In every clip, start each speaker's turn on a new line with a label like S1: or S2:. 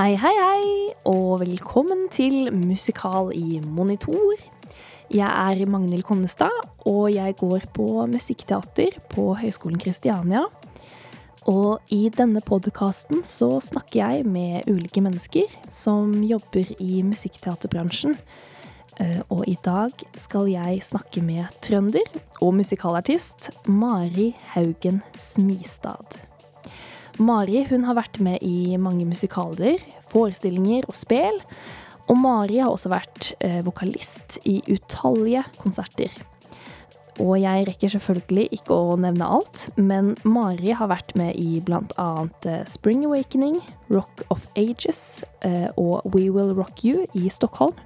S1: Hei, hei, hei, og velkommen til Musikal i monitor. Jeg er Magnhild Konnestad, og jeg går på musikkteater på Høgskolen Kristiania. Og i denne podkasten så snakker jeg med ulike mennesker som jobber i musikkteaterbransjen. Eh, og i dag skal jeg snakke med trønder og musikalartist Mari Haugen Smistad. Mari hun har vært med i mange musikaler, forestillinger og spel. Og Mari har også vært eh, vokalist i utallige konserter. Og jeg rekker selvfølgelig ikke å nevne alt, men Mari har vært med i bl.a. Eh, Spring Awakening, Rock of Ages eh, og We Will Rock You i Stockholm.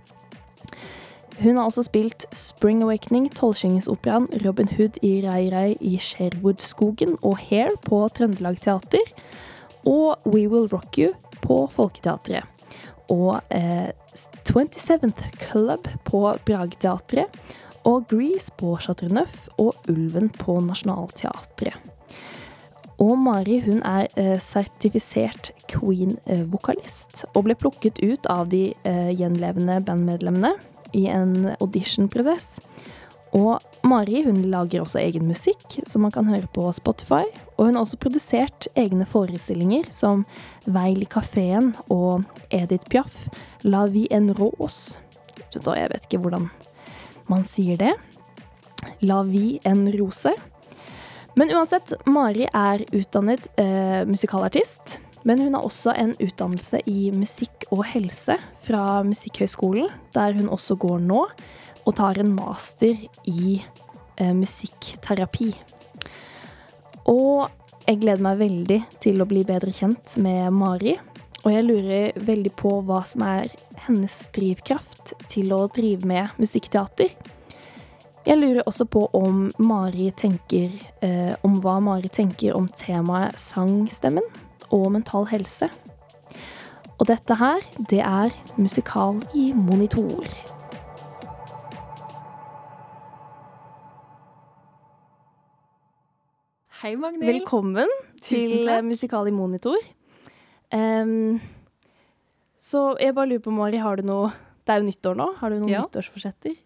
S1: Hun har også spilt Spring Awakening, Tolvskjengesoperaen, Robin Hood i Rei Rei i Sherwoodskogen og Hair på Trøndelag Teater. Og We Will Rock You på Folketeatret. Og eh, 27th Club på Brageteatret. Og Grease på Chateau Neuf og Ulven på Nationaltheatret. Og Mari hun er eh, sertifisert Queen-vokalist, og ble plukket ut av de eh, gjenlevende bandmedlemmene i en auditionprosess. Og Mari hun lager også egen musikk som man kan høre på Spotify. Og hun har også produsert egne forestillinger som Veil i kafeen og Edith Piaf, La vie en rose. Jeg vet ikke hvordan man sier det. La vie en rose. Men uansett, Mari er utdannet eh, musikalartist. Men hun har også en utdannelse i musikk og helse fra Musikkhøgskolen, der hun også går nå, og tar en master i eh, musikkterapi. Og jeg gleder meg veldig til å bli bedre kjent med Mari. Og jeg lurer veldig på hva som er hennes drivkraft til å drive med musikkteater. Jeg lurer også på om Mari tenker eh, om hva Mari tenker om temaet sangstemmen og mental helse. Og dette her, det er musikal i monitor.
S2: Hei, Magnhild.
S1: Velkommen til. Musikal i monitor. Um, så jeg bare lurer på, Mari, har du noe Det er jo nyttår nå. Har du noen
S2: Ja.
S1: nyttårsforsetter?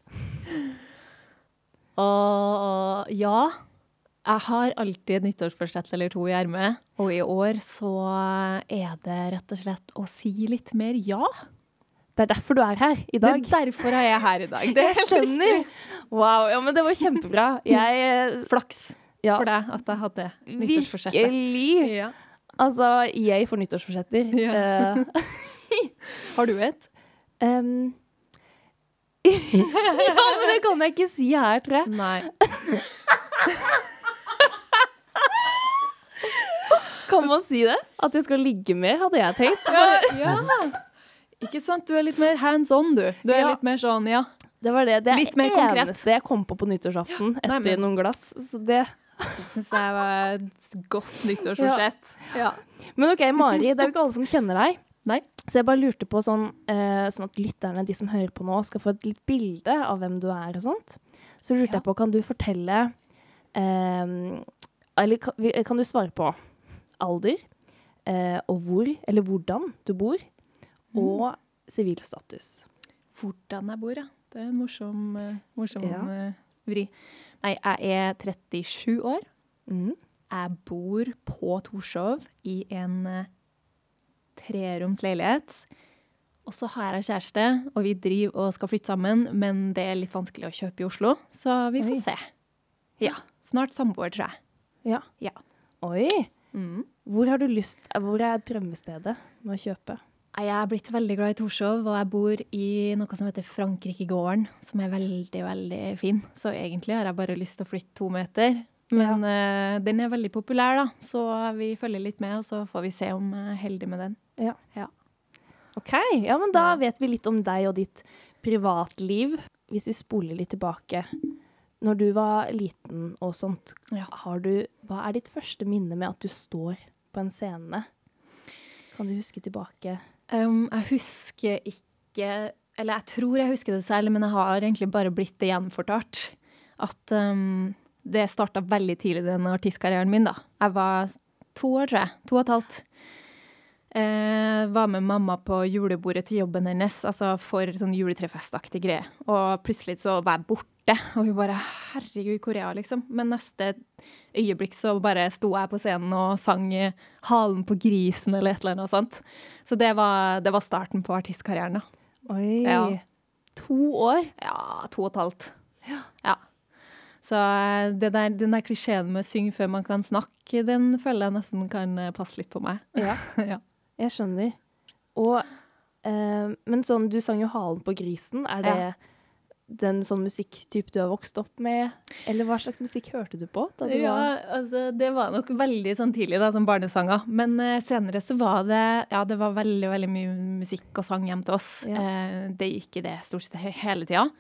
S2: Uh, ja, jeg har alltid et nyttårsforsett eller to i ermet. Og i år så er det rett og slett å si litt mer ja.
S1: Det er derfor du er her i dag.
S2: Det er derfor jeg er her i dag. Det
S1: jeg skjønner. Wow, ja, men det var kjempebra. Jeg
S2: Flaks
S1: ja,
S2: for deg at jeg hadde nyttårsforsettet.
S1: Virkelig.
S2: Ja.
S1: Altså, jeg får nyttårsforsetter.
S2: Ja.
S1: Eh,
S2: Har du et?
S1: Um. ja, men det kan jeg ikke si her, tror jeg.
S2: Nei.
S1: Kan og si det? At jeg skal ligge mer, hadde jeg tenkt.
S2: Ja. Ikke sant? Du er litt mer hands on, du. Du er
S1: Ja.
S2: litt mer sånn, ja.
S1: Det var det. Det er
S2: Litt mer
S1: det
S2: konkret.
S1: eneste jeg kom på på nyttårsaften etter
S2: Nei, men-
S1: noen glass. Så det.
S2: Det syns jeg var et godt nyttårsforsett. Ja.
S1: Men OK, Mari, det er jo ikke alle som kjenner deg.
S2: Nei.
S1: Så jeg bare lurte på sånn, eh, sånn at lytterne, de som hører på nå, skal få et litt bilde av hvem du er og sånt. Så lurte
S2: Ja.
S1: jeg på, kan du fortelle eh, Eller kan, kan du svare på alder eh, og hvor, eller hvordan du bor,
S2: Mm.
S1: og sivilstatus?
S2: Hvordan jeg bor, ja. Det er en morsom, eh, morsom
S1: Ja.
S2: eh, vri. Nei, jeg er 37 år.
S1: Mm.
S2: Jeg bor på Torshov i en eh, treroms leilighet. Og så har jeg kjæreste, og vi driver og skal flytte sammen, men det er litt vanskelig å kjøpe i Oslo, så vi får
S1: Oi.
S2: se. Ja. Snart samboer, tror jeg.
S1: Ja.
S2: Ja.
S1: Oi!
S2: Mm.
S1: Hvor har du lyst Hvor er drømmestedet med å kjøpe?
S2: Jeg er blitt veldig glad i Torshov, og jeg bor i noe som heter Frankrikegården, som er veldig, veldig fin. Så egentlig har jeg bare lyst til å flytte to meter. Men eh, den er veldig populær, da, så vi følger litt med, og så får vi se om jeg er heldig med den. Ja.
S1: OK, ja, men da
S2: Ja.
S1: vet vi litt om deg og ditt privatliv. Hvis vi spoler litt tilbake. Når du var liten og sånt,
S2: Ja.
S1: har du, hva er ditt første minne med at du står på en scene? Kan du huske tilbake?
S2: Um, jeg husker ikke Eller jeg tror jeg husker det selv, men jeg har egentlig bare blitt det gjenfortalt. At um, det starta veldig tidlig, den artistkarrieren min. da. Jeg var to år, tror jeg. To og et halvt. Eh, var med mamma på julebordet til jobben hennes, altså for sånn juletrefestaktig greie. Og plutselig så var jeg borte, og hun bare 'herregud, hvor er liksom. Men neste øyeblikk så bare sto jeg på scenen og sang 'Halen på grisen' eller et eller annet sånt. Så det var, det var starten på artistkarrieren, da.
S1: Oi.
S2: Ja.
S1: To år?
S2: Ja, to og et halvt. Ja. ja. Så eh, det der, den der klisjeen med å synge før man kan snakke, den føler jeg nesten kan eh, passe litt på meg.
S1: Ja.
S2: ja.
S1: Jeg skjønner. Og eh, Men sånn, du sang jo 'Halen på grisen'. Er det
S2: Ja.
S1: den sånn musikktype du har vokst opp med? Eller hva slags musikk hørte du på? Du
S2: Ja,
S1: var
S2: altså det var nok veldig sånn tidlig da, som barnesanger. Men eh, senere så var det ja, det var veldig veldig mye musikk og sang hjem til oss.
S1: Ja.
S2: Eh, det gikk i det stort sett hele tida.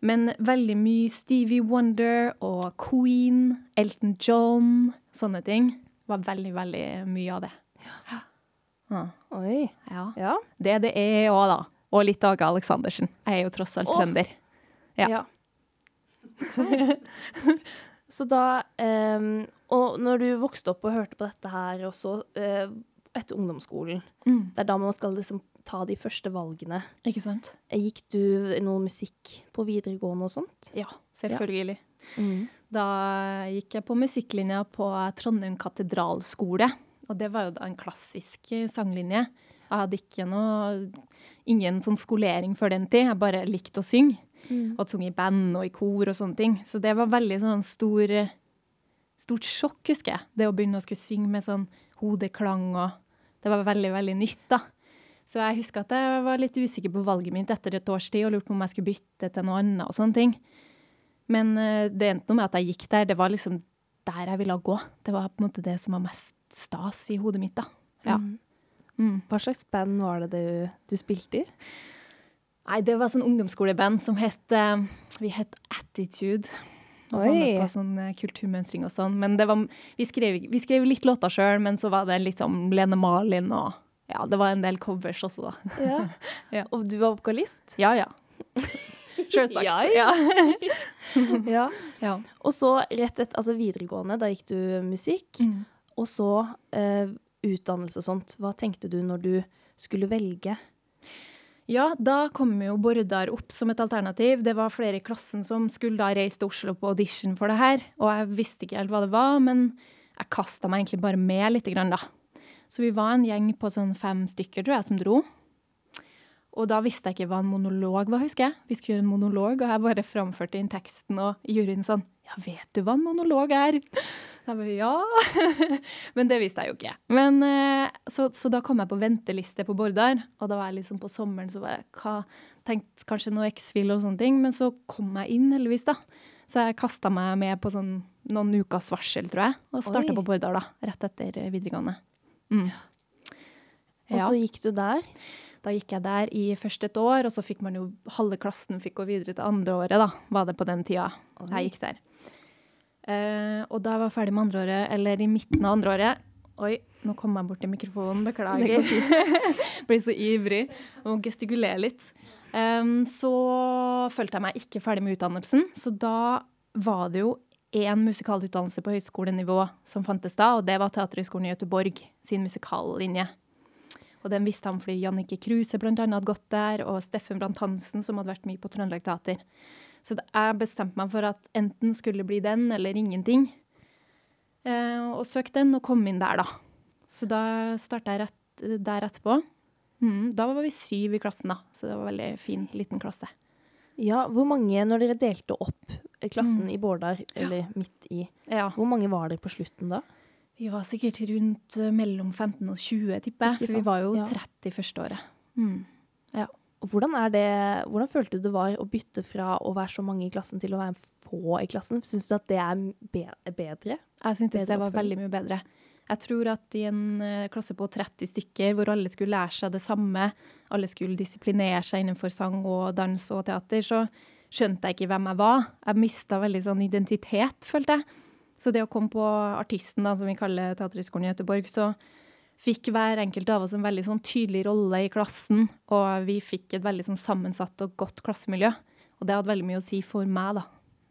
S2: Men veldig mye Stevie Wonder og Queen, Elton John, sånne ting. Var veldig, veldig mye av det. Ja. Ja.
S1: Oi.
S2: ja.
S1: Ja.
S2: Det det er òg, da. Og litt Åge Aleksandersen. Jeg er jo tross alt
S1: oh.
S2: trønder. Ja.
S1: så da um, Og når du vokste opp og hørte på dette her også uh, etter ungdomsskolen,
S2: Mm.
S1: det er da man skal liksom ta de første valgene.
S2: Ikke sant?
S1: Gikk du noe musikk på videregående og sånt?
S2: Ja, selvfølgelig.
S1: Mm.
S2: Da gikk jeg på musikklinja på Trondheim katedralskole. Og det var jo da en klassisk eh, sanglinje. Jeg hadde ikke noe Ingen sånn skolering før den tid. Jeg bare likte å synge.
S1: Mm.
S2: Og hadde sunget i band og i kor og sånne ting. Så det var veldig sånn stor Stort sjokk, husker jeg. Det å begynne å skulle synge med sånn hodeklang og Det var veldig, veldig nytt, da. Så jeg husker at jeg var litt usikker på valget mitt etter et års tid og lurte på om jeg skulle bytte til noe annet og sånne ting. Men eh, det endte noe med at jeg gikk der. Det var liksom der jeg ville gå. Det var på en måte det som var mest stas i hodet mitt, da. Ja.
S1: Mm.
S2: Mm.
S1: Hva slags band var det du, du spilte i?
S2: Nei, det var sånn ungdomsskoleband som het eh, Vi het Attitude. Og var med på sånn eh, kulturmønstring og sånn. Men det var, vi, skrev, vi skrev litt låter sjøl, men så var det litt sånn Lene Malin og Ja, det var en del covers også, da.
S1: Ja.
S2: Ja.
S1: Og du var vokalist?
S2: Ja, ja. Sjølsagt.
S1: Ja,
S2: Ja,
S1: ja.
S2: ja.
S1: Og så rett etter altså videregående, da gikk du musikk.
S2: Mm.
S1: Og så eh, utdannelse og sånt. Hva tenkte du når du skulle velge?
S2: Ja, da kom jo Bordar opp som et alternativ. Det var flere i klassen som skulle da reise til Oslo på audition for det her. Og jeg visste ikke helt hva det var, men jeg kasta meg egentlig bare med lite grann, da. Så vi var en gjeng på sånn fem stykker, tror jeg, som dro. Og da visste jeg ikke hva en monolog var, husker jeg. Vi skulle gjøre en monolog, og jeg bare framførte inn teksten, og juryen sånn Ja, vet du hva en monolog er? Jeg bare, ja. Men det visste jeg jo ikke. Men, eh, så, så da kom jeg på venteliste på Bordar, og da var jeg liksom på sommeren så var jeg hva, tenkte kanskje noe X-Fill og sånne ting, men så kom jeg inn heldigvis, da. Så jeg kasta meg med på sånn noen ukers varsel, tror jeg, og starta på Bordar da, rett etter eh, videregående. Mm.
S1: Og så gikk du der.
S2: Da gikk jeg der i først et år, og så fikk man jo halve klassen fikk gå videre til andre året, da, var det på den tida
S1: Oi.
S2: jeg gikk der. Uh, og da jeg var ferdig med andre året, eller i midten av andre året Oi, nå kom jeg bort til mikrofonen, beklager. Blir så ivrig og gestikulerer litt. Um, så følte jeg meg ikke ferdig med utdannelsen, så da var det jo én musikalutdannelse på høyskolenivå som fantes da, og det var Teaterhøgskolen i Gøteborg sin musikallinje. Og den visste han fordi Jannicke Kruse blant annet hadde gått der, og Steffen Brandt Hansen, som hadde vært mye på Trøndelag Teater. Så jeg bestemte meg for at enten skulle det bli den eller ingenting. Eh, og søkte den og kom inn der, da. Så da starta jeg rett, der etterpå. Mm, da var vi syv i klassen, da, så det var veldig fin, liten klasse.
S1: Ja, hvor mange, når dere delte opp klassen
S2: Mm.
S1: i Bårdar, eller midt i,
S2: Ja.
S1: hvor mange var dere på slutten da?
S2: Vi var sikkert rundt eh, mellom 15 og 20, tipper jeg. For vi var jo
S1: ja.
S2: 30 første året. Mm.
S1: Og hvordan er det, hvordan følte du det var å bytte fra å være så mange i klassen til å være få i klassen? Syns du at det er be bedre?
S2: Jeg syntes det var veldig mye bedre. Jeg tror at i en eh, klasse på 30 stykker, hvor alle skulle lære seg det samme, alle skulle disiplinere seg innenfor sang og dans og teater, så skjønte jeg ikke hvem jeg var. Jeg mista veldig sånn identitet, følte jeg. Så det å komme på artisten, da, som vi kaller Teaterhøgskolen i Göteborg, så fikk hver enkelt av oss en veldig sånn tydelig rolle i klassen, og vi fikk et veldig sånn sammensatt og godt klassemiljø. Og det hadde veldig mye å si for meg, da.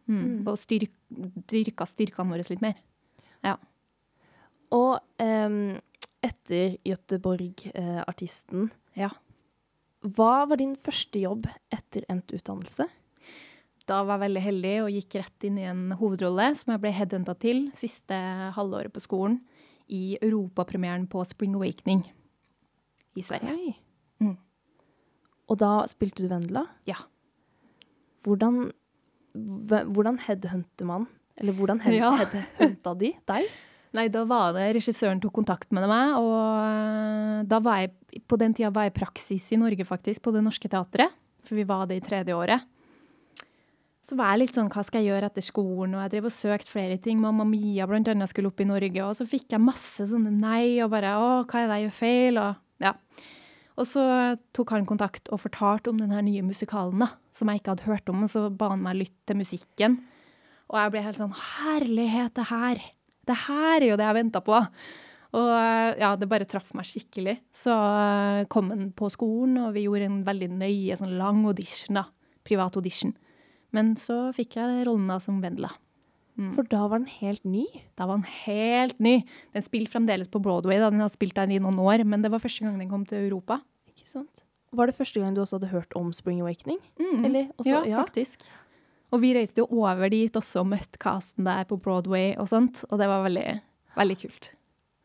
S2: Mm.
S1: Mm.
S2: Og styrk, dyrka styrkene våre litt mer. Ja.
S1: Og um, etter Göteborg-artisten.
S2: Ja.
S1: Hva var din første jobb etter endt utdannelse?
S2: Da var jeg veldig heldig og gikk rett inn i en hovedrolle som jeg ble headhunta til siste halvåret på skolen, i europapremieren på Spring Awakening i Sverige. Mm.
S1: Og da spilte du Vendela?
S2: Ja.
S1: Hvordan, hvordan headhunter man? Eller hvordan head,
S2: Ja.
S1: headhunta de deg?
S2: Nei, da var det regissøren tok kontakt med meg, og da var jeg, på den tida var jeg i praksis i Norge faktisk, på Det Norske Teatret, for vi var det i tredje året. Så var jeg litt sånn, hva skal jeg gjøre etter skolen, og jeg drev og søkte flere ting. Mamma Mia blant annet skulle opp i Norge, og så fikk jeg masse sånne nei, og bare, å, hva er det jeg gjør feil, og ja. Og så tok han kontakt og fortalte om den her nye musikalen da, som jeg ikke hadde hørt om, og så ba han meg lytte til musikken. Og jeg ble helt sånn, herlighet, det her, det her er jo det jeg ventet på. Og ja, det bare traff meg skikkelig. Så kom han på skolen, og vi gjorde en veldig nøye, sånn lang audition da, privat audition. Men så fikk jeg rollen da som Vendela. Mm.
S1: For da var den helt ny.
S2: Da var den helt ny. Den spilte fremdeles på Broadway, da. den har spilt der i noen år, men det var første gang den kom til Europa.
S1: Ikke sant? Var det første gang du også hadde hørt om Spring Awakening?
S2: Mm.
S1: Eller også,
S2: ja,
S1: ja.
S2: faktisk. Og vi reiste jo over dit også og møtte casten der på Broadway og sånt, og det var veldig, veldig kult.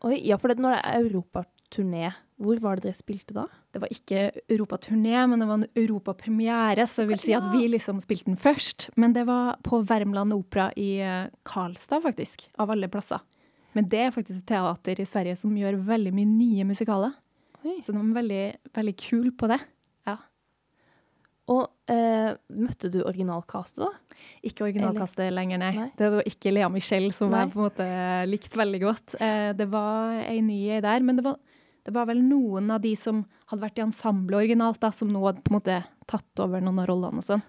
S1: Oi, ja, for det, når det er europaturné, hvor var det dere spilte da?
S2: Det var ikke europaturné, men det var en europapremiere, så jeg vil si at vi liksom spilte den først. Men det var på Värmland Opera i eh, Karlstad, faktisk, av alle plasser. Men det er faktisk et teater i Sverige som gjør veldig mye nye musikaler.
S1: Oi.
S2: Så de var veldig, veldig kul på det. Ja.
S1: Og eh, møtte du originalkastet da?
S2: Ikke originalkastet lenger, nei.
S1: Nei.
S2: Det var ikke Lea Michelle, som
S1: Nei.
S2: jeg på en måte likte veldig godt. Eh, det var ei ny ei der, men det var, det var vel noen av de som hadde vært i ensemblet originalt, da, som nå hadde på en måte tatt over noen av rollene og sånn.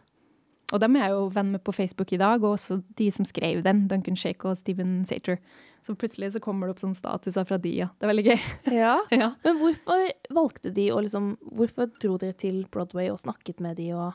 S2: Og dem er jeg jo venn med på Facebook i dag, og også de som skrev den, Duncan Shake og Steven Sater. Så plutselig så kommer det opp sånne statuser fra de, ja. Det er veldig gøy.
S1: Ja.
S2: ja.
S1: Men hvorfor valgte de å liksom Hvorfor dro dere til Broadway og snakket med de og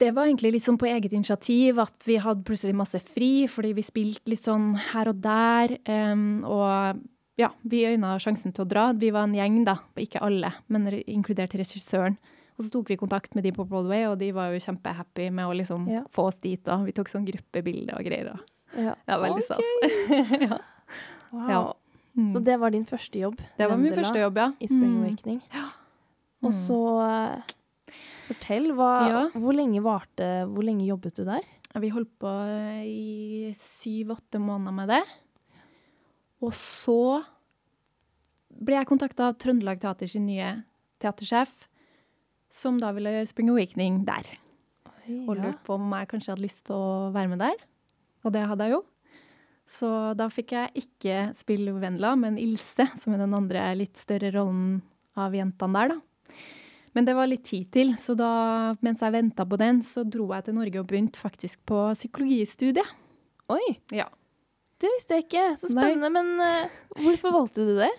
S2: Det var egentlig litt sånn på eget initiativ at vi hadde plutselig masse fri, fordi vi spilte litt sånn her og der. Um, og ja, vi øyna sjansen til å dra. Vi var en gjeng, da. Ikke alle, men inkludert regissøren. Og så tok vi kontakt med de på Broadway, og de var jo kjempehappy med å liksom
S1: Ja.
S2: få oss dit. Og vi tok sånn gruppebilde og greier. Og.
S1: Ja,
S2: Ja, veldig
S1: okay.
S2: stas. ja.
S1: Wow.
S2: Ja. Mm.
S1: Så det var din første jobb?
S2: det var min
S1: Vendela,
S2: første jobb, ja.
S1: I Spring
S2: Mm.
S1: Awakening.
S2: Mm.
S1: Og så eh, Fortell, hva,
S2: Ja.
S1: hvor lenge varte Hvor lenge jobbet du der?
S2: Vi holdt på i syv-åtte måneder med det. Og så ble jeg kontakta av Trøndelag Teater sin nye teatersjef, som da ville gjøre Spring Awakening der. Og
S1: Ja.
S2: lurte på om jeg kanskje hadde lyst til å være med der. Og det hadde jeg jo. Så da fikk jeg ikke spille Vendela, men Ilse, som er den andre litt større rollen av jentene der, da. Men det var litt tid til, så da, mens jeg venta på den, så dro jeg til Norge og begynte faktisk på psykologistudiet.
S1: Oi,
S2: Ja.
S1: Det visste jeg ikke. Så
S2: Nei.
S1: spennende. Men uh, hvorfor valgte du det?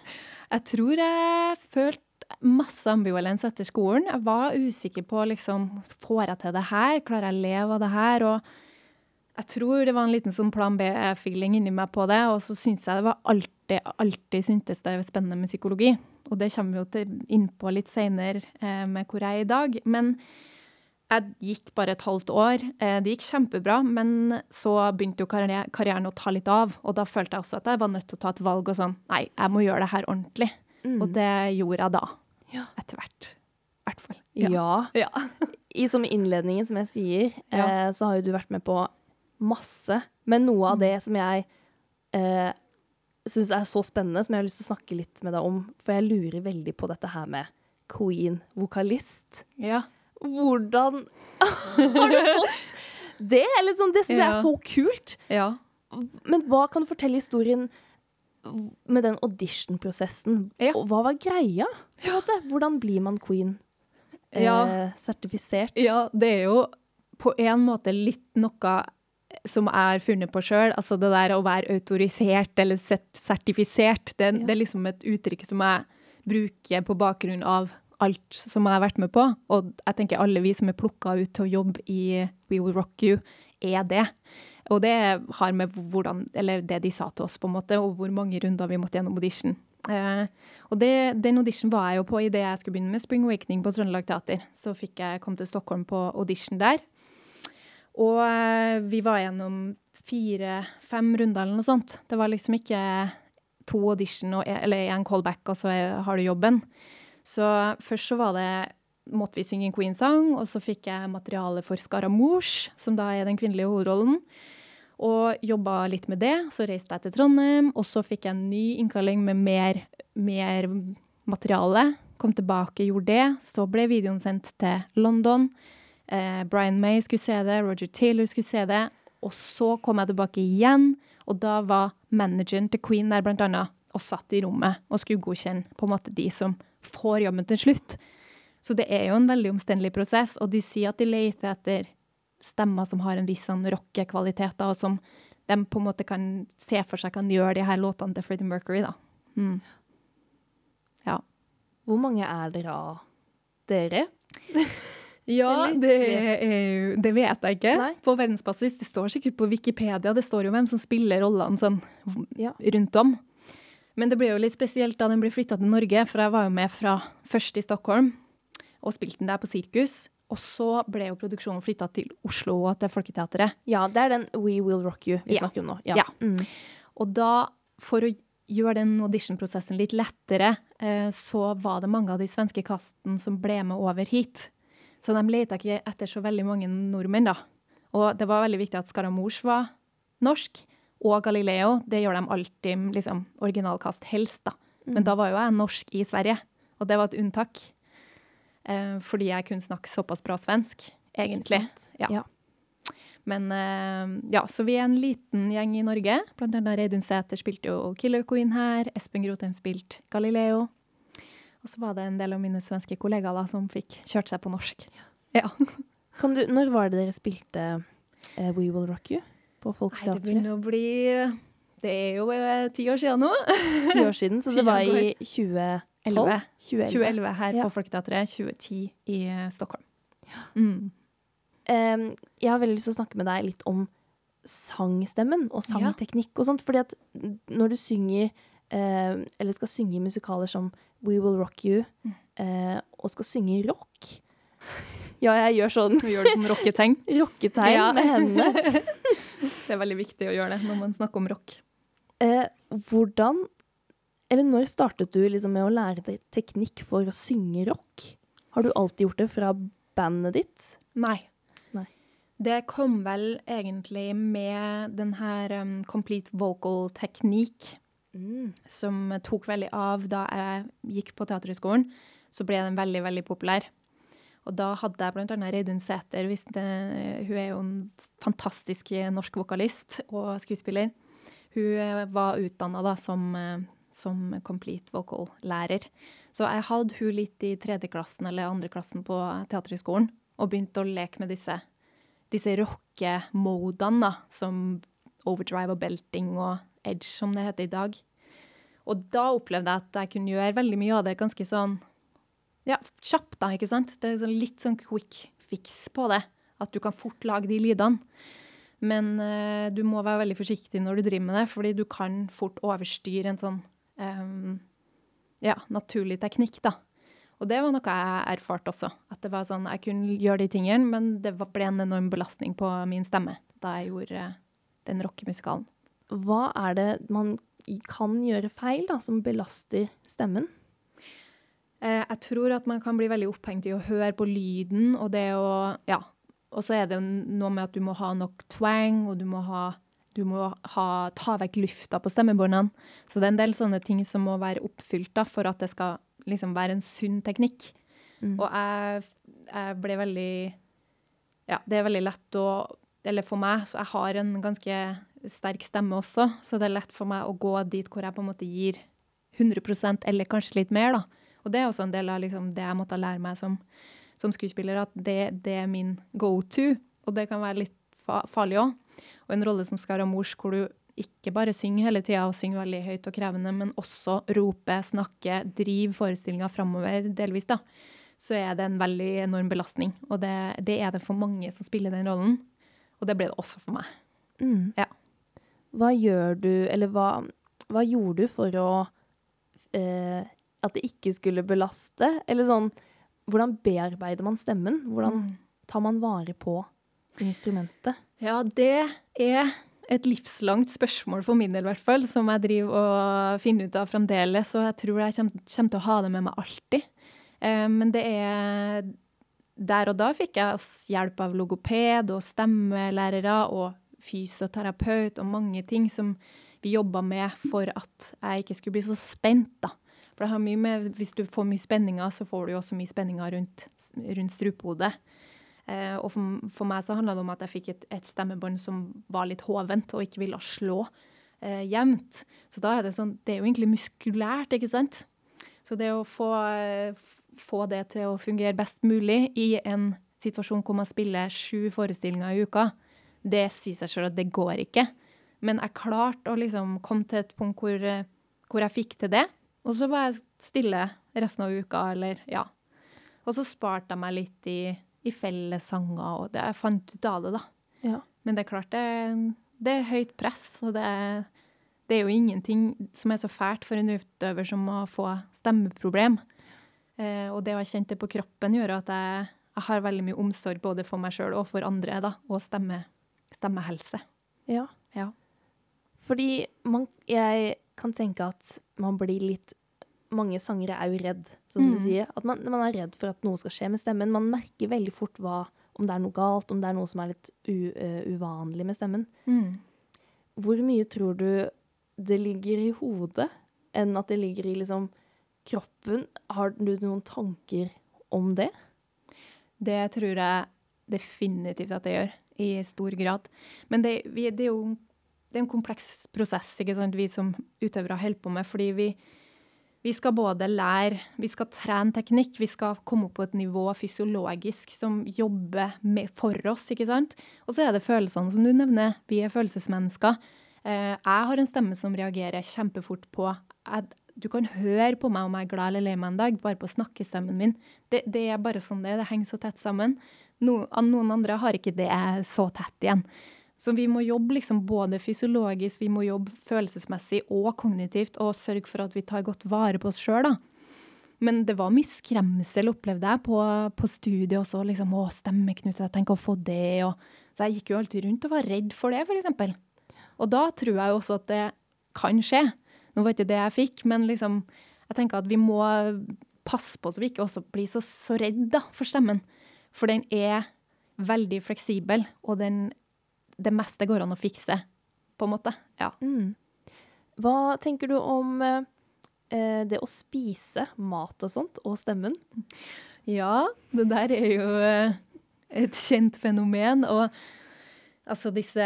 S2: Jeg tror jeg følte masse ambivalens etter skolen. Jeg var usikker på liksom, får jeg til det her, klarer jeg å leve av det her? Og jeg tror det var en liten sånn plan B-feeling inni meg på det. Og så syntes jeg det var alltid, alltid syntes det var spennende med psykologi. Og det kommer vi jo til innpå litt seinere eh, med hvor jeg er i dag. Men jeg gikk bare et halvt år. Eh, det gikk kjempebra, men så begynte jo karrieren å ta litt av. Og da følte jeg også at jeg var nødt til å ta et valg og sånn Nei, jeg må gjøre det her ordentlig.
S1: Mm.
S2: Og det gjorde jeg da.
S1: Ja.
S2: Etter hvert. I hvert fall.
S1: Ja.
S2: Ja.
S1: I som innledningen, som jeg sier,
S2: Ja.
S1: eh, så har jo du vært med på masse. Men noe av
S2: Mm.
S1: det som jeg eh, syns er så spennende, som jeg har lyst til å snakke litt med deg om, for jeg lurer veldig på dette her med queen, vokalist.
S2: ja.
S1: Hvordan har du fått det? Eller sånn, det syns jeg er så kult.
S2: ja.
S1: Men hva kan du fortelle historien med den audition-prosessen?
S2: Ja.
S1: Hva var greia? Hvordan blir man queen?
S2: Ja.
S1: Eh, sertifisert?
S2: Ja, det er jo på en måte litt noe som jeg har funnet på sjøl. Altså det der å være autorisert eller sertifisert, det, det er liksom et uttrykk som jeg bruker på bakgrunn av alt som jeg har vært med på. Og jeg tenker alle vi som er plukka ut til å jobbe i We Will Rock You, er det. Og det har med hvordan, eller det de sa til oss, på en måte, og hvor mange runder vi måtte gjennom audition. Eh, og det, den audition var jeg jo på idet jeg skulle begynne med Spring Awakening på Trøndelag Teater. Så fikk jeg komme til Stockholm på audition der. Og eh, vi var gjennom fire-fem runder eller noe sånt. Det var liksom ikke to audition og, eller én callback, og så har du jobben. Så først så var det måtte vi synge en Queen-sang, og så fikk jeg materiale for Scaramouche, som da er den kvinnelige hovedrollen. Og jobba litt med det. Så reiste jeg til Trondheim, og så fikk jeg en ny innkalling med mer, mer materiale. Kom tilbake, gjorde det. Så ble videoen sendt til London. Eh, Brian May skulle se det, Roger Taylor skulle se det. Og så kom jeg tilbake igjen, og da var manageren til Queen der blant annet, og satt i rommet og skulle godkjenne på en måte de som får jobben til slutt. Så det er jo en veldig omstendelig prosess, og de sier at de leter etter stemmer som har en viss sånn rockekvalitet, og som de på en måte kan se for seg kan gjøre de her låtene til Freddie Mercury, da. Mm. Ja.
S1: Hvor mange er dere av dere?
S2: Ja, det, er, det, vet jeg ikke Nei. på verdensbasis. Det står sikkert på Wikipedia, det står jo hvem som spiller rollene sånn ja. rundt om. Men det ble jo litt spesielt da den ble flytta til Norge, for jeg var jo med fra først i Stockholm, og spilte den der på sirkus. Og så ble jo produksjonen flytta til Oslo og til Folketeatret.
S1: Ja, det er den We Will Rock You vi ja. snakker om nå.
S2: Ja. ja. Mm. Og da, for å gjøre den auditionprosessen litt lettere, eh, så var det mange av de svenske kasten som ble med over hit. Så de leita ikke etter så veldig mange nordmenn, da. Og det var veldig viktig at Skaramouche var norsk, og Galileo. Det gjør de alltid, liksom, originalkast helst, da. Men mm. da var jo jeg norsk i Sverige, og det var et unntak. Eh, fordi jeg kunne snakke såpass bra svensk, egentlig. Ja. ja. Men eh, ja, så vi er en liten gjeng i Norge. Blant annet Reidun Sæther spilte jo Killer Queen her. Espen Grotheim spilte Galileo. Og så var det en del av mine svenske kollegaer da, som fikk kjørt seg på norsk. Ja.
S1: Du, når var det dere spilte uh, We Will Rock You på Folketeatret?
S2: Det begynner å bli Det er jo uh, ti år siden nå.
S1: Ti år siden, så det var i 20...
S2: 2011. 2011 her ja. på Folketeatret, 2010 i uh, Stockholm. Ja. Mm.
S1: Um, jeg har veldig lyst til å snakke med deg litt om sangstemmen og sangteknikk og sånt. fordi at når du synger, uh, eller skal synge musikaler som We Will Rock You, uh, og skal synge rock Ja, jeg gjør sånn.
S2: Du gjør det sånn rocketegn?
S1: rocketegn ja. med hendene.
S2: det er veldig viktig å gjøre det når man snakker om rock.
S1: Eh, hvordan eller når startet du liksom med å lære deg teknikk for å synge rock? Har du alltid gjort det fra bandet ditt?
S2: Nei. Nei. Det kom vel egentlig med den her um, complete vocal teknikk mm. som tok veldig av da jeg gikk på Teaterhøgskolen. Så ble den veldig, veldig populær. Og da hadde jeg bl.a. Reidun Sæther. Hun er jo en fantastisk norsk vokalist og skuespiller. Hun var utdanna som eh, som complete vocal-lærer. Så jeg hadde hun litt i tredje klassen eller andre klassen på Teaterhøgskolen og begynte å leke med disse, disse rockemodene, som overdrive og belting og edge, som det heter i dag. Og da opplevde jeg at jeg kunne gjøre veldig mye av det ganske sånn ja, kjapt, da, ikke sant? Det er sånn litt sånn quick fix på det. At du kan fort lage de lydene. Men uh, du må være veldig forsiktig når du driver med det, fordi du kan fort overstyre en sånn um, ja, naturlig teknikk, da. Og det var noe jeg erfarte også. At det var sånn, Jeg kunne gjøre de tingene, men det ble en enorm belastning på min stemme da jeg gjorde uh, den rockemusikalen.
S1: Hva er det man kan gjøre feil da, som belaster stemmen?
S2: Uh, jeg tror at man kan bli veldig opphengt i å høre på lyden, og det å Ja. Og så er det noe med at du må ha nok twang, og du må ha du må ha, ta vekk lufta på stemmebåndene. Så det er en del sånne ting som må være oppfylt da, for at det skal liksom være en sunn teknikk. Mm. Og jeg, jeg, ble veldig Ja, det er veldig lett å Eller for meg, jeg har en ganske sterk stemme også, så det er lett for meg å gå dit hvor jeg på en måte gir 100 eller kanskje litt mer, da. Og det er også en del av liksom, det jeg måtte lære meg som, som skuespiller, at det, det er min go to. Og det kan være litt farlig òg. Og en rolle som Scaramouche, hvor du ikke bare synger hele tida og synger veldig høyt og krevende, men også roper, snakker, driver forestillinga framover delvis, da, så er det en veldig enorm belastning. Og det, det, er det for mange som spiller den rollen. Og det ble det også for meg.
S1: Mm.
S2: Ja.
S1: Hva gjør du, eller hva, hva gjorde du for å eh, At det ikke skulle belaste? Eller sånn Hvordan bearbeider man stemmen? Hvordan
S2: Mm.
S1: tar man vare på instrumentet?
S2: Ja, det er et livslangt spørsmål for min del, i hvert fall, som jeg driver og finner ut av fremdeles. Og jeg tror jeg kommer, kommer til å ha det med meg alltid. Eh, men det er Der og da fikk jeg hjelp av logoped og stemmelærere og fysioterapeut og mange ting som vi jobba med for at jeg ikke skulle bli så spent, da. For det har mye med, hvis du får mye spenninger, så får du jo også mye spenninger rundt, rundt strupehodet. Eh, og for, for meg så handla det om at jeg fikk et, et stemmebånd som var litt hovent og ikke ville slå eh, jevnt. Så da er det sånn Det er jo egentlig muskulært, ikke sant? Så det å få, eh, få det til å fungere best mulig i en situasjon hvor man spiller sju forestillinger i uka, det sier seg sjøl at det går ikke. Men jeg klarte å liksom komme til et punkt hvor, eh, hvor jeg fikk til det. Og så var jeg stille resten av uka, eller ja. Og så sparte jeg meg litt i, i fellessanger, og det, jeg fant ut av det, da.
S1: Ja.
S2: Men det er klart det, det er høyt press, og det, er- det er jo ingenting som er så fælt for en utøver som å få stemmeproblem. Eh, og det å ha kjent det på kroppen gjør at jeg, jeg har veldig mye omsorg både for meg sjøl og for andre, da, og stemme, stemmehelse.
S1: Ja.
S2: Ja.
S1: Fordi man, jeg kan tenke at man blir litt Mange sangere er jo redd, sånn som du
S2: Mm.
S1: sier. At man, man er redd for at noe skal skje med stemmen. Man merker veldig fort hva, om det er noe galt, om det er noe som er litt u, uh, uvanlig med stemmen. Hvor mye tror du det ligger i hodet, enn at det ligger i liksom kroppen? Har du noen tanker om det?
S2: Det tror jeg definitivt at det gjør, i stor grad. Men det, vi, det er jo det er en kompleks prosess ikke sant, vi som utøvere holder på med. Fordi vi, vi skal både lære, vi skal trene teknikk, vi skal komme opp på et nivå fysiologisk som jobber med, for oss. ikke sant? Og så er det følelsene, som du nevner. Vi er følelsesmennesker. Eh, jeg har en stemme som reagerer kjempefort på jeg, Du kan høre på meg om jeg er glad eller lei meg en dag, bare på snakkestemmen min. Det, det er bare sånn det er. Det henger så tett sammen. No, noen andre har ikke det så tett igjen. Så vi må jobbe liksom både fysiologisk, vi må jobbe følelsesmessig og kognitivt, og sørge for at vi tar godt vare på oss sjøl, da. Men det var mye skremsel, opplevde jeg, på, på studiet også. Liksom, å, stemmeknut, jeg tenker å få det, og Så jeg gikk jo alltid rundt og var redd for det, eksempel. Og da tror jeg jo også at det kan skje. Nå var ikke det jeg fikk, men liksom Jeg tenker at vi må passe på så vi ikke også blir så, så redd da, for stemmen. For den er veldig fleksibel, og den, det meste går an å fikse, på en måte. Ja.
S1: Mm. Hva tenker du om eh, det å spise mat og sånt, og stemmen?
S2: Ja, det der er jo eh, et kjent fenomen. Og altså disse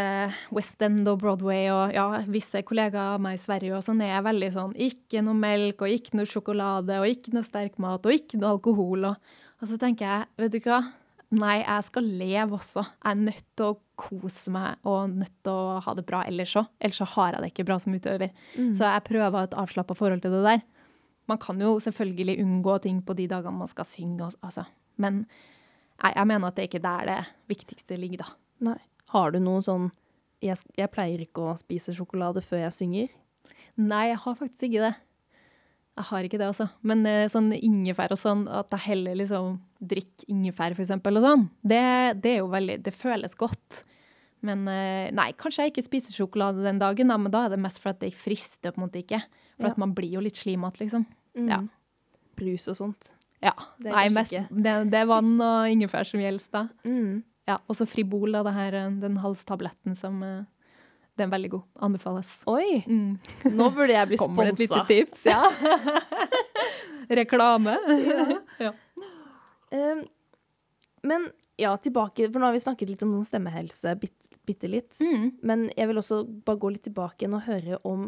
S2: West End og Broadway og ja, visse kollegaer av meg i Sverige og sånn er veldig sånn ikke noe melk og ikke noe sjokolade og ikke noe sterk mat og ikke noe alkohol. Og, og så tenker jeg, vet du hva? Nei, jeg skal leve også. Jeg er nødt til å kose meg og nødt til å ha det bra ellers òg. Ellers så har jeg det ikke bra som utøver. Så jeg prøver et avslappa forhold til det der. Man kan jo selvfølgelig unngå ting på de dagene man skal synge, altså. men nei, jeg mener at det er ikke der det viktigste ligger, da.
S1: Nei. Har du noe sånn jeg, jeg pleier ikke å spise sjokolade før jeg synger.
S2: Nei, jeg har faktisk ikke det. Jeg har ikke det, altså. Men eh, sånn ingefær og sånn, at jeg heller liksom drikker ingefær, for eksempel, og sånn, det, det er jo veldig Det føles godt. Men eh, nei, kanskje jeg ikke spiser sjokolade den dagen, da, men da er det mest for at det frister på en måte ikke. For
S1: Ja.
S2: at man blir jo litt slimete, liksom. Ja.
S1: Brus og sånt.
S2: Ja.
S1: Det
S2: nei, mest, det, det er vann og ingefær som gjelder, da.
S1: Mm.
S2: Ja, og så Fribol, da, det her, eh, den halstabletten som Den er veldig god. Anbefales.
S1: Oi,
S2: Mm.
S1: nå burde jeg bli
S2: Kommer det et lite tips? Ja. Reklame. Ja.
S1: Um, men ja, tilbake, for nå har vi snakket litt om noen stemmehelse bitte, bitte litt.
S2: Mm.
S1: Men jeg vil også bare gå litt tilbake igjen og høre om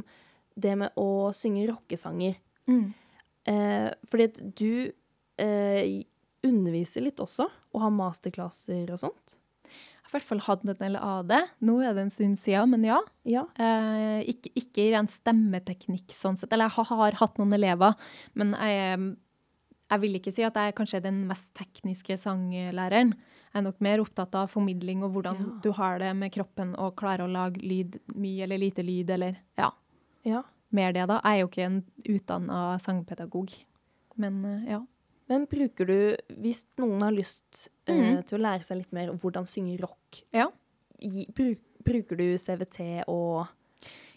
S1: det med å synge rockesanger.
S2: Mm.
S1: Uh, fordi at du uh, underviser litt også, og har masterclasser og sånt.
S2: I hvert fall hatt en del av det. Nå er det en stund siden, men ja.
S1: Ja.
S2: Eh, ikke, ikke i ren stemmeteknikk sånn sett. Eller jeg har, har hatt noen elever, men jeg, jeg vil ikke si at jeg kanskje er den mest tekniske sanglæreren. Jeg er nok mer opptatt av formidling og hvordan
S1: Ja.
S2: du har det med kroppen og klarer å lage lyd, mye eller lite lyd, eller ja,
S1: Ja.
S2: mer det, da. Jeg er jo ikke en utdanna sangpedagog, men eh, ja.
S1: Men bruker du, hvis noen har lyst eh,
S2: Mhm.
S1: til å lære seg litt mer om hvordan synge rock,
S2: Ja.
S1: gi, bruk, bruker du CVT og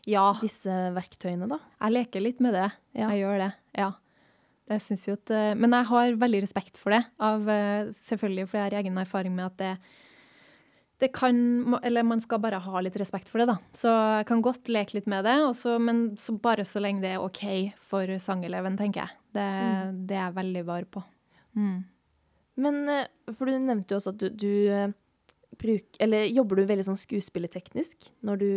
S2: Ja,
S1: disse verktøyene, da?
S2: jeg leker litt med det.
S1: Ja.
S2: Jeg gjør det, ja. Det synes jo at, eh, men jeg har veldig respekt for det, av, eh, selvfølgelig, for jeg har egen erfaring med at det, det kan, eller man skal bare ha litt respekt for det da. Så jeg kan godt leke litt med det, også, men så bare så lenge det er ok for sangeleven, tenker jeg. Det, det er jeg veldig var på. Mm.
S1: Men, eh, for du nevnte jo også at du, du eh, bruk, eller jobber du veldig sånn skuespillerteknisk når du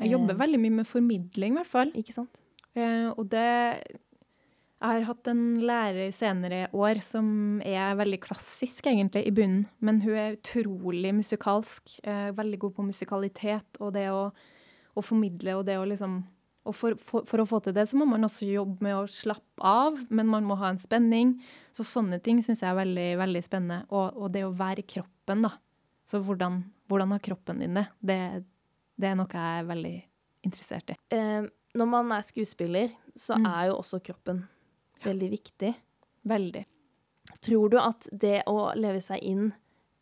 S2: Jeg jobber
S1: Eh.
S2: veldig mye med formidling, i hvert fall.
S1: Ikke sant?
S2: Eh, og det Jeg har hatt en lærer senere år som er veldig klassisk, egentlig, i bunnen. Men hun er utrolig musikalsk. Eh, veldig god på musikalitet og det å, å formidle og det å liksom og for, for, for å få til det, så må man også jobbe med å slappe av, men man må ha en spenning. Så sånne ting syns jeg er veldig, veldig spennende. Og, og det å være i kroppen, da. Så hvordan, hvordan har kroppen din det? det? Det er noe jeg er veldig interessert i.
S1: Eh, når man er skuespiller, så
S2: Mm.
S1: er jo også kroppen veldig viktig.
S2: Veldig.
S1: Tror du at det å leve seg inn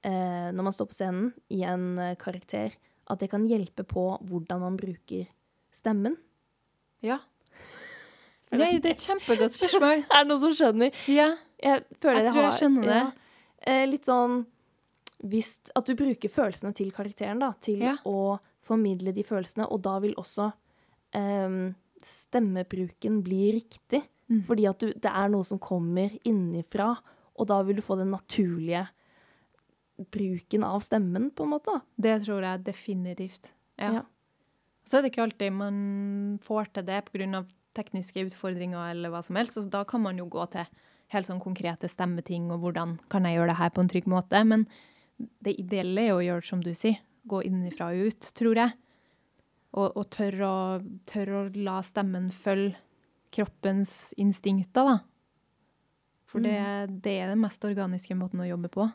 S1: eh, når man står på scenen i en eh, karakter, at det kan hjelpe på hvordan man bruker stemmen?
S2: Ja. Nei, det er et kjempegodt spørsmål.
S1: Er det noen som skjønner?
S2: Ja.
S1: Jeg
S2: Jeg tror jeg skjønner det.
S1: Ja, eh, litt sånn hvis, At du bruker følelsene til karakteren, da, til
S2: Ja.
S1: å formidle de følelsene, og da vil også eh, stemmebruken bli riktig.
S2: Mm.
S1: Fordi at du, det er noe som kommer innifra, og da vil du få den naturlige bruken av stemmen, på en måte.
S2: Det tror jeg definitivt. Ja.
S1: Ja.
S2: Så er det ikke alltid man får til det pga. tekniske utfordringer eller hva som helst. Så da kan man jo gå til helt sånn konkrete stemmeting og hvordan kan jeg gjøre det her på en trygg måte. Men det ideelle er jo å gjøre som du sier. Gå innenfra og ut, tror jeg. Og, og tørre å, tør å la stemmen følge kroppens instinkter, da. For det, det er den mest organiske måten å jobbe på.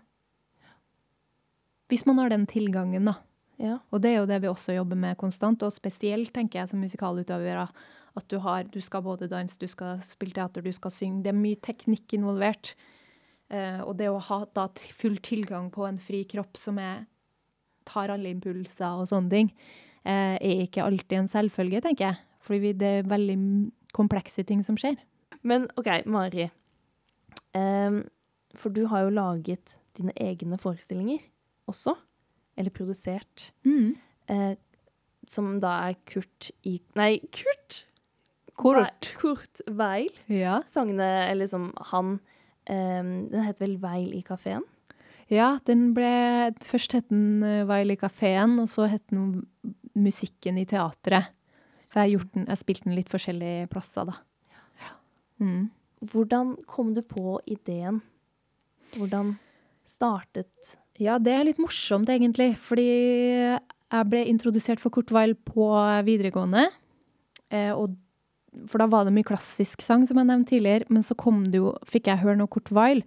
S2: Hvis man har den tilgangen, da.
S1: Ja.
S2: Og det er jo det vi også jobber med konstant, og spesielt tenker jeg som musikalutøvere, at du har, du skal både danse, du skal spille teater, du skal synge. Det er mye teknikk involvert. Eh, og det å ha da full tilgang på en fri kropp som er, tar alle impulser og sånne ting, eh, er ikke alltid en selvfølge, tenker jeg. Fordi det er veldig komplekse ting som skjer.
S1: Men OK, Mari. Um, for du har jo laget dine egne forestillinger også. Eller produsert. Eh, som da er Kurt i Nei, Kurt! Kurt, Kurt Weil.
S2: Ja.
S1: Sangene, eller som han um, Den heter vel Weil i kafeen?
S2: Ja, den ble Først het den uh, Weil i kafeen, og så het den Musikken i teatret. Så jeg har gjort den, jeg har spilt den litt forskjellige plasser, da. Mm.
S1: Hvordan kom du på ideen? Hvordan startet
S2: Ja, det er litt morsomt, egentlig. Fordi jeg ble introdusert for Kurt Weil på videregående. Eh, og, for da var det mye klassisk sang, som jeg nevnte tidligere. Men så jo, fikk jeg høre noe Kurt Weil.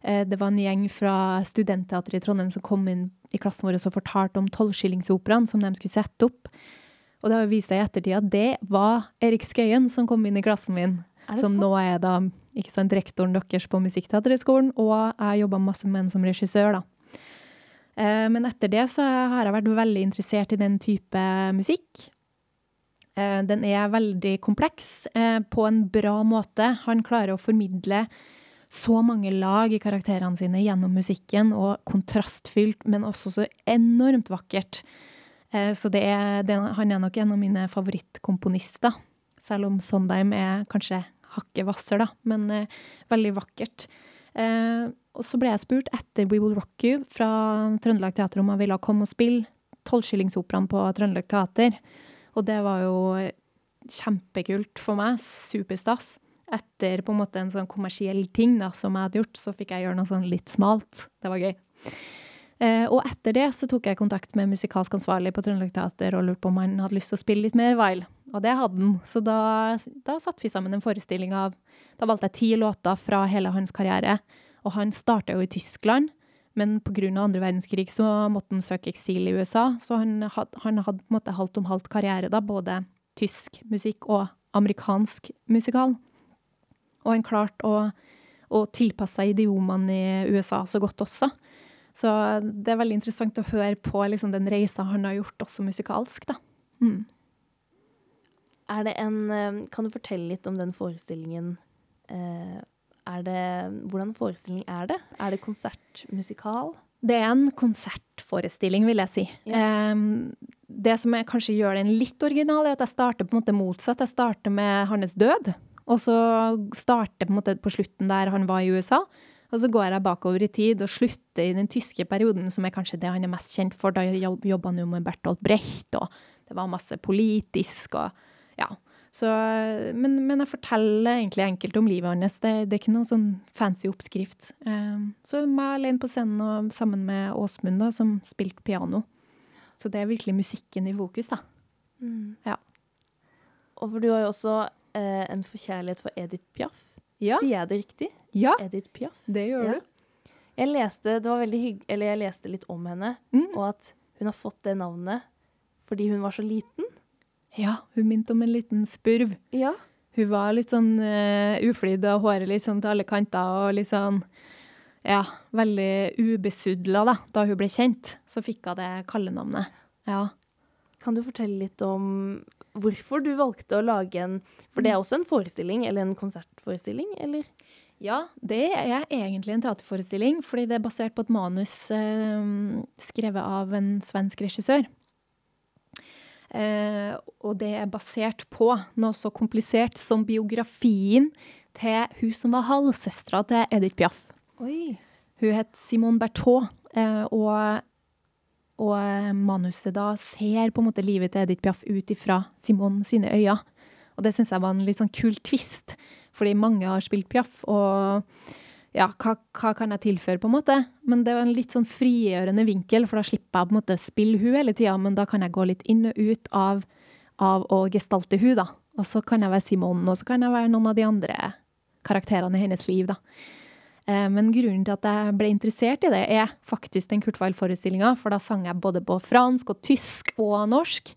S2: Eh, det var en gjeng fra Studentteatret i Trondheim som kom inn i klassen vår og fortalte om tolvskillingsoperaen som de skulle sette opp. Og det har vist seg i ettertid at det var Erik Skøyen som kom inn i klassen min. Som
S1: sant?
S2: nå er da ikke sant, rektoren deres på Musikkteaterhøgskolen, og jeg jobba masse med han som regissør, da. Eh, men etter det så har jeg vært veldig interessert i den type musikk. Eh, den er veldig kompleks eh, på en bra måte. Han klarer å formidle så mange lag i karakterene sine gjennom musikken, og kontrastfylt, men også så enormt vakkert. Eh, så det er, det, han er nok en av mine favorittkomponister. Selv om Sondheim er kanskje hakket hvasser, da, men eh, veldig vakkert. Eh, og så ble jeg spurt etter We Will Rock You fra Trøndelag Teater om jeg ville komme og spille Tolvskillingsoperaen på Trøndelag Teater. Og det var jo kjempekult for meg. Superstas. Etter på en måte en sånn kommersiell ting da, som jeg hadde gjort, så fikk jeg gjøre noe sånn litt smalt. Det var gøy. Eh, og etter det så tok jeg kontakt med musikalsk ansvarlig på Trøndelag Teater og lurte på om han hadde lyst til å spille litt mer Weil. Og det hadde han. Så da, da satte vi sammen en forestilling av Da valgte jeg ti låter fra hele hans karriere. Og han starta jo i Tyskland Men pga. andre verdenskrig så måtte han søke eksil i USA, så han, had, han hadde på en måte halvt om halvt karriere, da, både tysk musikk og amerikansk musikal. Og han klarte å, å tilpasse idiomene i USA så godt også. Så det er veldig interessant å høre på liksom, den reisa han har gjort også musikalsk, da. Mm.
S1: Er det en eh, Kan du fortelle litt om den forestillingen? Eh, er det Hvordan forestilling er det? Er det konsertmusikal?
S2: Det er en konsertforestilling, vil jeg si. Um, det som jeg kanskje gjør den litt original, er at jeg starter på en måte motsatt. Jeg starter med hans død, og så starter på på slutten der han var i USA. Og så går jeg bakover i tid og slutter i den tyske perioden, som er kanskje det han er mest kjent for. Da jobba han jo med Bertolt Brecht, og det var masse politisk og ja. Så, men, men, jeg forteller egentlig enkelt om livet hans. Det, det, er ikke noen sånn fancy oppskrift. Um, så meg alene på scenen og sammen med Åsmund, da, som spilte piano. Så det er virkelig musikken i fokus, da. Mm. Ja.
S1: Og for du har jo også eh, en forkjærlighet for Edith Piaf.
S2: Ja.
S1: Sier jeg det riktig?
S2: Ja,
S1: Edith Piaf.
S2: det gjør ja. du.
S1: Jeg leste, det var hygg, eller jeg leste litt om henne, mm. og at hun har fått det navnet fordi hun var så liten.
S2: Ja, hun minte om en liten spurv.
S1: Ja.
S2: Hun var litt sånn uh, uflidd og håret litt sånn til alle kanter og litt sånn Ja, veldig ubesudla, da. Da hun ble kjent, så fikk hun det kallenavnet. Ja.
S1: Kan du fortelle litt om hvorfor du valgte å lage en For det er også en forestilling, eller en konsertforestilling, eller?
S2: Ja, det er egentlig en teaterforestilling, fordi det er basert på et manus eh, skrevet av en svensk regissør. Eh, og det er basert på noe så komplisert som biografien til hun som var halvsøstera til Edith Piaf.
S1: Oi.
S2: Hun het Simone Berthaud, eh, og, og, eh, manuset da ser på en måte livet til Edith Piaf ut ifra Simon sine øyne. Og det syns jeg var en litt sånn kul twist, fordi mange har spilt Piaf. og ja, hva, hva, kan jeg tilføre, på en måte? Men det var en litt sånn frigjørende vinkel, for da slipper jeg på en måte spille hun hele tida, men da kan jeg gå litt inn og ut av, av å gestalte hun, da. Og så kan jeg være Simon, og så kan jeg være noen av de andre karakterene i hennes liv, da. Eh, men grunnen til at jeg ble interessert i det, er faktisk den Kurt Weil-forestillinga, for da sang jeg både på fransk og tysk og norsk.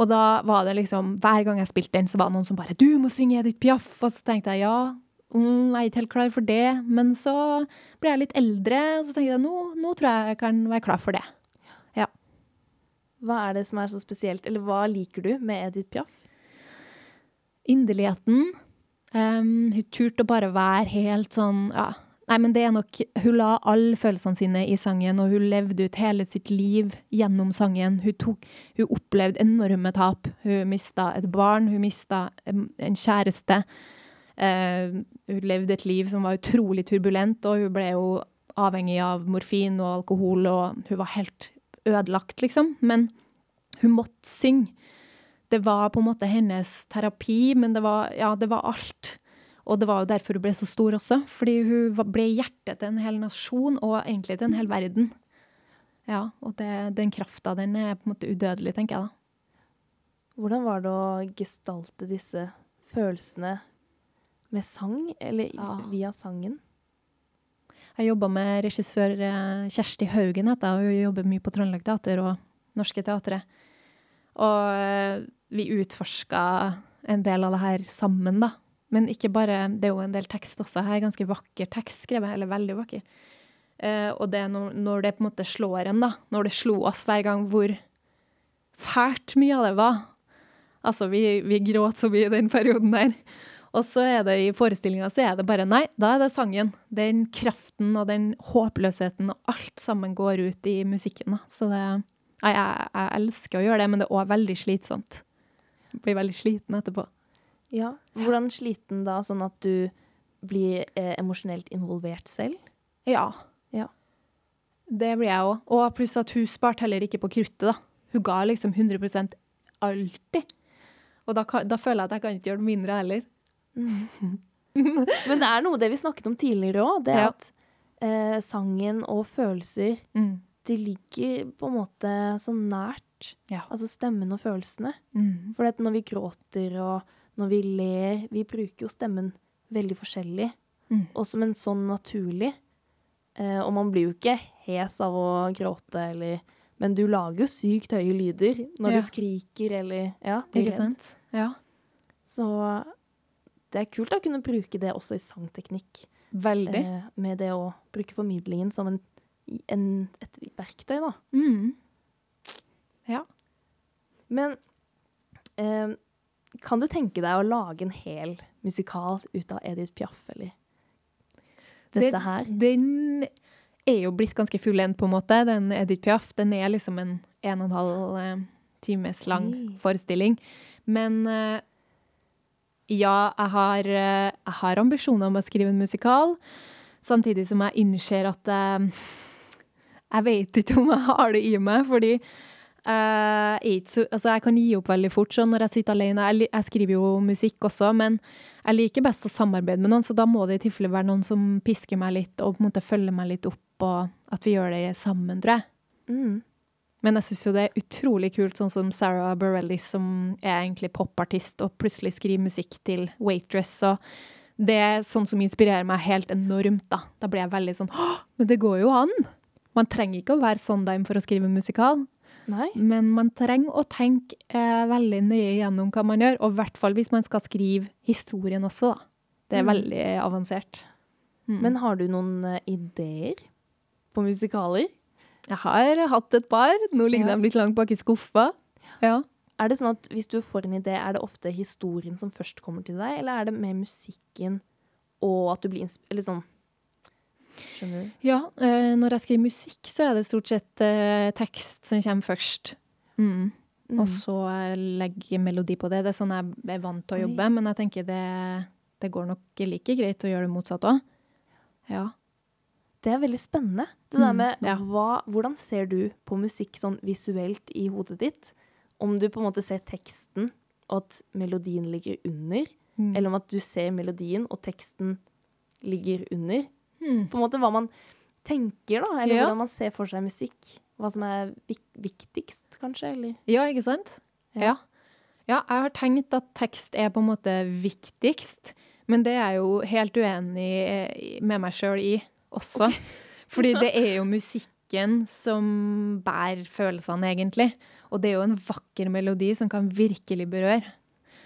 S2: Og da var det liksom, hver gang jeg spilte den, så var det noen som bare 'Du må synge Edith Piaf!' Og så tenkte jeg ja, Mm, jeg er ikke helt klar for det. Men så ble jeg litt eldre, og så tenkte jeg nå, nå tror jeg jeg kan være klar for det. Ja.
S1: Hva er det som er så spesielt, eller hva liker du med Edith Piaf?
S2: Inderligheten. Um, hun turte å bare være helt sånn ja, Nei, men det er nok Hun la alle følelsene sine i sangen, og hun levde ut hele sitt liv gjennom sangen. Hun, tok, hun opplevde enorme tap. Hun mista et barn, hun mista en kjæreste. Uh, hun levde et liv som var utrolig turbulent, og hun ble jo avhengig av morfin og alkohol, og hun var helt ødelagt, liksom. Men hun måtte synge. Det var på en måte hennes terapi, men det var, ja, det var alt. Og det var jo derfor hun ble så stor også, fordi hun ble hjertet til en hel nasjon, og egentlig til en hel verden. Ja, og det, den krafta, den er på en måte udødelig, tenker jeg da.
S1: Hvordan var det å gestalte disse følelsene med sang, eller ja. via sangen?
S2: Jeg jobba med regissør eh, Kjersti Haugen, heter hun. jobber mye på Trøndelag Teater og Norske Teatret. Og eh, vi utforska en del av det her sammen, da. Men ikke bare Det er jo en del tekst også her. Ganske vakker tekst skrevet, eller veldig vakker. Eh, og det når, når, det på en måte slår en, da. Når det slo oss hver gang hvor fælt mye av det var. Altså, vi, vi gråt så mye i den perioden der. Og så er det i forestillinga så er det bare nei, da er det sangen. Den kraften og den håpløsheten og alt sammen går ut i musikken. Da. Så det jeg, jeg, jeg, elsker å gjøre det, men det er òg veldig slitsomt. Jeg blir veldig sliten etterpå.
S1: Ja. Hvordan sliten da, sånn at du blir eh, emosjonelt involvert selv?
S2: Ja.
S1: ja.
S2: Det blir jeg òg. Og pluss at hun sparte heller ikke på kruttet, da. Hun ga liksom 100 alltid. Og da, da, føler jeg at jeg kan ikke gjøre det mindre heller.
S1: Men det er noe det vi snakket om tidligere òg, det ja. at eh, sangen og følelser mm. De ligger på en måte så nært.
S2: Ja.
S1: Altså stemmen og følelsene.
S2: Mm.
S1: For når vi gråter og når vi ler Vi bruker jo stemmen veldig forskjellig.
S2: Mm.
S1: Og som en sånn naturlig. Eh, og man blir jo ikke hes av å gråte, eller Men du lager jo sykt høye lyder når
S2: Ja.
S1: du skriker eller Ja, blir
S2: Ikke
S1: redd.
S2: sant? Ja.
S1: Så det er kult å kunne bruke det også i sangteknikk.
S2: Veldig.
S1: Eh, med det å bruke formidlingen som en, en, et verktøy, da.
S2: Mm.
S1: Men eh, kan du tenke deg å lage en hel musikal ut av Edith Piaf, eller dette her?
S2: Den er jo blitt ganske fullendt, på en måte. Den Edith Piaf. Den er liksom en en og en halv eh, times lang forestilling. Men eh, ja, jeg har, eh, jeg har ambisjoner om å skrive en musikal. Samtidig som jeg innser at eh, jeg vet ikke om jeg har det i meg, fordi jeg, er så, altså jeg kan gi opp veldig fort sånn når jeg sitter alene. Jeg, jeg skriver jo musikk også, men jeg liker best å samarbeide med noen, så da må det i tilfelle være noen som pisker meg litt og på en måte følger meg litt opp, og at vi gjør det sammen, tror jeg.
S1: Mm.
S2: Men jeg syns jo det er utrolig kult, sånn som Sarah Bareilles, som er egentlig popartist og plutselig skriver musikk til Waitress. Og det er sånn som inspirerer meg helt enormt, da. Da blir jeg veldig sånn Å, men det går jo an! Man trenger ikke å være Sondheim for å skrive musikal,
S1: Nei?
S2: men man trenger å tenke eh, veldig nøye gjennom hva man gjør, og i hvert fall hvis man skal skrive historien også, da. Det er
S1: Mm.
S2: veldig avansert. Mm.
S1: Men har du noen uh, ideer på musikaler?
S2: jeg har hatt et par. Nå ligger
S1: Ja.
S2: de litt langt bak i skuffa. Ja.
S1: Er det sånn at hvis du får en idé, er det ofte historien som først kommer til deg, eller er det med musikken og at du blir sånn Skjønner du?
S2: Ja, eh, når jeg skriver musikk, så er det stort sett eh, tekst som kommer først. Mm.
S1: Mm.
S2: Og så jeg melodi på det. Det er sånn jeg er vant til å
S1: Oi.
S2: jobbe, men jeg tenker det, det går nok like greit å gjøre det motsatt òg. Ja.
S1: Det er veldig spennende. Det der
S2: Mm,
S1: med
S2: ja.
S1: hva, Hvordan ser du på musikk sånn visuelt i hodet ditt? Om du på en måte ser teksten, og at melodien ligger under,
S2: Mm.
S1: eller om at du ser melodien, og teksten ligger under.
S2: Mm.
S1: På en måte hva man tenker, da, eller
S2: Ja.
S1: hvordan man ser for seg musikk. Hva som er vik viktigst, kanskje, eller
S2: Ja, ikke sant?
S1: Ja.
S2: Ja. jeg har tenkt at tekst er på en måte viktigst, men det er jeg jo helt uenig eh, med meg sjøl i også. Fordi det er jo musikken som bærer følelsene, egentlig. Og det er jo en vakker melodi som kan virkelig berøre.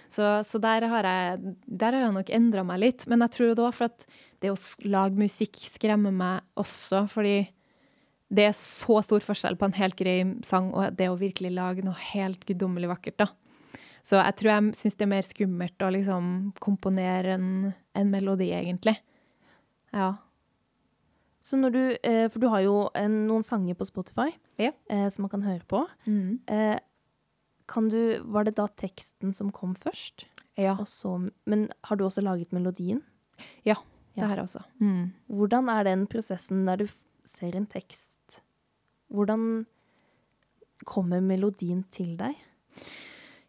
S2: Så, så der, har jeg, der har jeg nok endra meg litt. Men jeg tror det òg for at det å lage musikk skremmer meg også, fordi det er så stor forskjell på en helt grei sang og det å virkelig lage noe helt guddommelig vakkert, da. Så jeg tror jeg syns det er mer skummelt å liksom komponere en, en melodi, egentlig. Ja.
S1: Så når du eh, For du har jo noen sanger på Spotify
S2: Ja.
S1: eh, som man kan høre på.
S2: Mm.
S1: Eh, kan du Var det da teksten som kom først?
S2: Ja,
S1: så, men har du også laget melodien? Ja.
S2: Har her også. Mm.
S1: Hvordan er den prosessen der du ser en tekst? Hvordan kommer melodien til deg?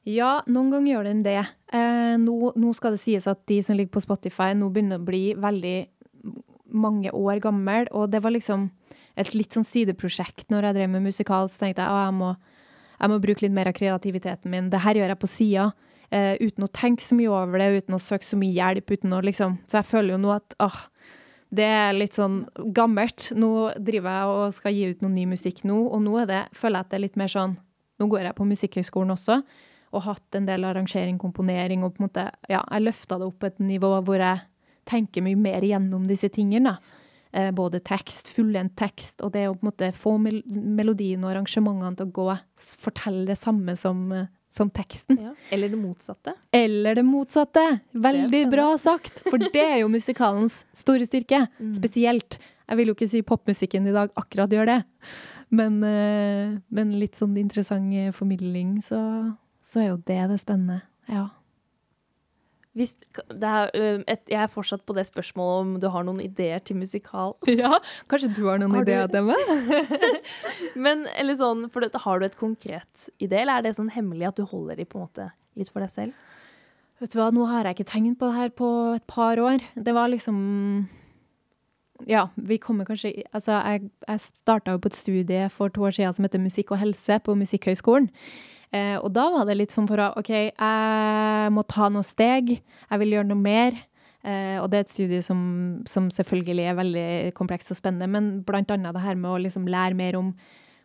S2: Ja, noen ganger gjør den det. Eh, nå, nå skal det sies at de som ligger på Spotify, nå begynner å bli veldig mange år gammel, og det var liksom et litt sånn sideprosjekt når jeg drev med musikal, så tenkte jeg at jeg må, jeg må bruke litt mer av kreativiteten min. Det her gjør jeg på sida, eh, uten å tenke så mye over det, uten å søke så mye hjelp, å liksom Så jeg føler jo nå at åh, det er litt sånn gammelt. Nå driver jeg og skal gi ut noe ny musikk nå, og nå det, føler jeg at det er litt mer sånn Nå går jeg på Musikkhøgskolen også, og hatt en del arrangering, komponering, og på en måte Ja, jeg løfta det opp på et nivå hvor jeg tenker mye mer gjennom disse tingene. Eh, både tekst, fullendt tekst, og det å på en måte få mel melodien og arrangementene til å gå, fortelle det samme som, eh, som teksten.
S1: Eller det motsatte?
S2: Eller det motsatte. Veldig
S1: det
S2: bra sagt, for det er jo musikalens store styrke.
S1: Mm.
S2: Spesielt. Jeg vil jo ikke si popmusikken i dag akkurat gjør det, men, eh, men litt sånn interessant formidling, så, så er jo det det spennende. Ja.
S1: Hvis, det er, et, jeg er fortsatt på det spørsmålet om du har noen ideer til musikal.
S2: ja. Kanskje du har noen
S1: Har
S2: ideer til meg?
S1: Men eller sånn, for det, Har du et konkret idé, eller er det sånn hemmelig at du holder de på en måte litt for deg selv?
S2: Vet du hva, nå har jeg ikke tenkt på det her på et par år. Det var liksom Ja, vi kommer kanskje Altså, jeg, jeg starta jo på et studie for to år siden som heter Musikk og helse på Musikkhøgskolen. Eh, og da var det litt sånn for å OK, jeg må ta noen steg. Jeg vil gjøre noe mer. Eh, og det er et studie som, som, selvfølgelig er veldig komplekst og spennende, men blant annet det her med å liksom lære mer om,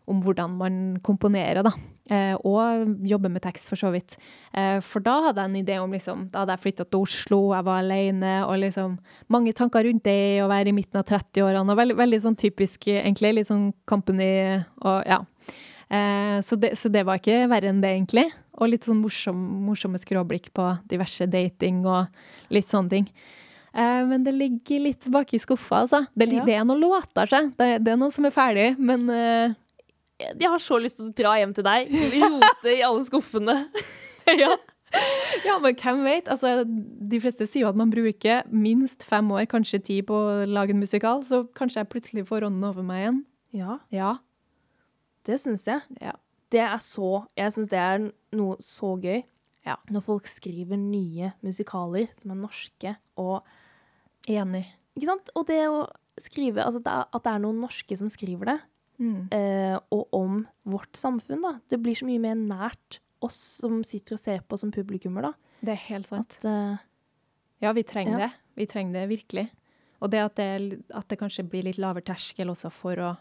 S2: om hvordan man komponerer, da. Eh, og jobbe med tekst, for så vidt. Eh, for da hadde jeg en idé om liksom Da hadde jeg flytta til Oslo, jeg var alene, og liksom mange tanker rundt det, å være i midten av 30-årene, og veldig, veldig, sånn typisk, egentlig. Litt sånn company og ja. Eh, så, det, så, det, var ikke verre enn det, egentlig. Og litt sånn morsom, morsomme skråblikk på diverse dating og litt sånne ting. Eh, men det ligger litt baki skuffa, altså. Det, ja. det er noen låter, seg. Det, det, er noen som er ferdig, men eh,
S1: Jeg har så lyst til å dra hjem til deg. Rote i alle skuffene.
S2: ja. ja, men hvem vet? Altså, de fleste sier jo at man bruker minst fem år, kanskje ti, på å lage en musikal, så kanskje jeg plutselig får ånden over meg igjen.
S1: Ja.
S2: ja.
S1: Det syns jeg. Ja det er så Jeg syns det er noe så gøy. Ja. Når folk skriver nye musikaler som er norske og
S2: Enig.
S1: Ikke sant? Og det å skrive Altså at det er noen norske som skriver det, mm. eh, og om vårt samfunn, da. Det blir så mye mer nært oss som sitter og ser på som publikummer, da.
S2: Det er helt sant.
S1: At, uh,
S2: ja, vi trenger ja. det. Vi trenger det virkelig. Og det at, det at det kanskje blir litt lavere terskel også for å,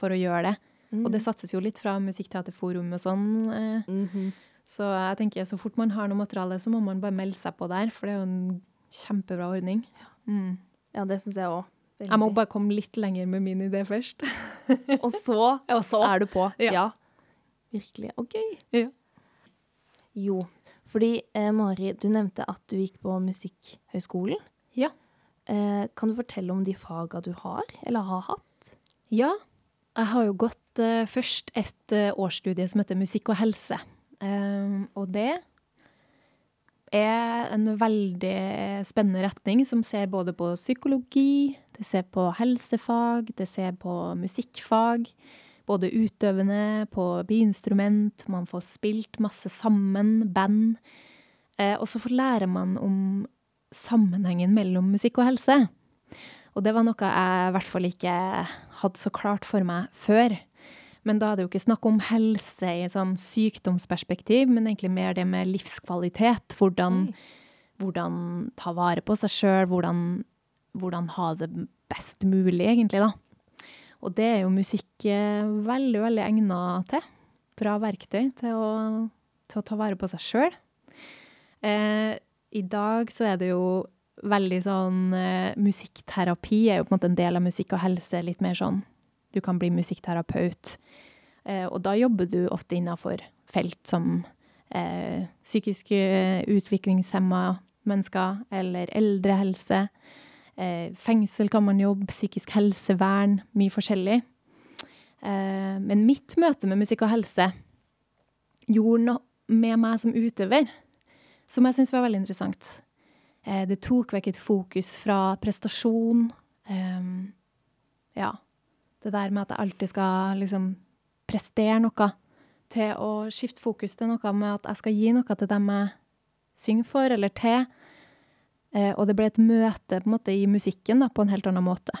S2: for å gjøre det. Mm. Og det satses jo litt fra Musikkteaterforum og sånn. Eh. Mm -hmm. Så jeg tenker så fort man har noe materiale, så må man bare melde seg på der, for det er jo en kjempebra ordning.
S1: Mm. Ja, det syns jeg òg.
S2: Jeg må bare komme litt lenger med min idé først.
S1: og, så og, så er du på. Ja. ja. Virkelig. OK. Ja. Jo, fordi eh, Mari, du nevnte at du gikk på Musikkhøgskolen.
S2: Ja.
S1: Eh, kan du fortelle om de faga du har, eller har hatt?
S2: Ja, jeg har jo gått uh, først et uh, årsstudie som heter Musikk og helse. Um, og det er en veldig spennende retning som ser både på psykologi, det ser på helsefag, det ser på musikkfag. Både utøvende, på biinstrument, man får spilt masse sammen, band. Eh, og så lærer man om sammenhengen mellom musikk og helse. Og det var noe jeg i hvert fall ikke hadde så klart for meg før. Men da er det jo ikke snakk om helse i et sånn sykdomsperspektiv, men egentlig mer det med livskvalitet. Hvordan, hvordan ta vare på seg sjøl, hvordan, hvordan, ha det best mulig, egentlig, da. Og det er jo musikk eh, veldig, veldig egna til. Bra verktøy til å, til å ta vare på seg sjøl. Eh, I dag så er det jo veldig sånn eh, Musikkterapi er jo på en måte en del av musikk og helse. Litt mer sånn Du kan bli musikkterapeut. Eh, og da jobber du ofte innafor felt som eh, psykisk utviklingshemma mennesker eller eldrehelse. Eh, fengsel kan man jobbe, psykisk helsevern, mye forskjellig. Eh, men mitt møte med musikk og helse gjorde noe med meg som utøver som jeg syns var veldig interessant. Eh, det tok vekk et fokus fra prestasjon. Um, ja. Det der med at jeg alltid skal liksom prestere noe, til å skifte fokus til noe med at jeg skal gi noe til dem jeg synger for, eller til. Eh, og det ble et møte på en måte i musikken da, på en helt annen måte.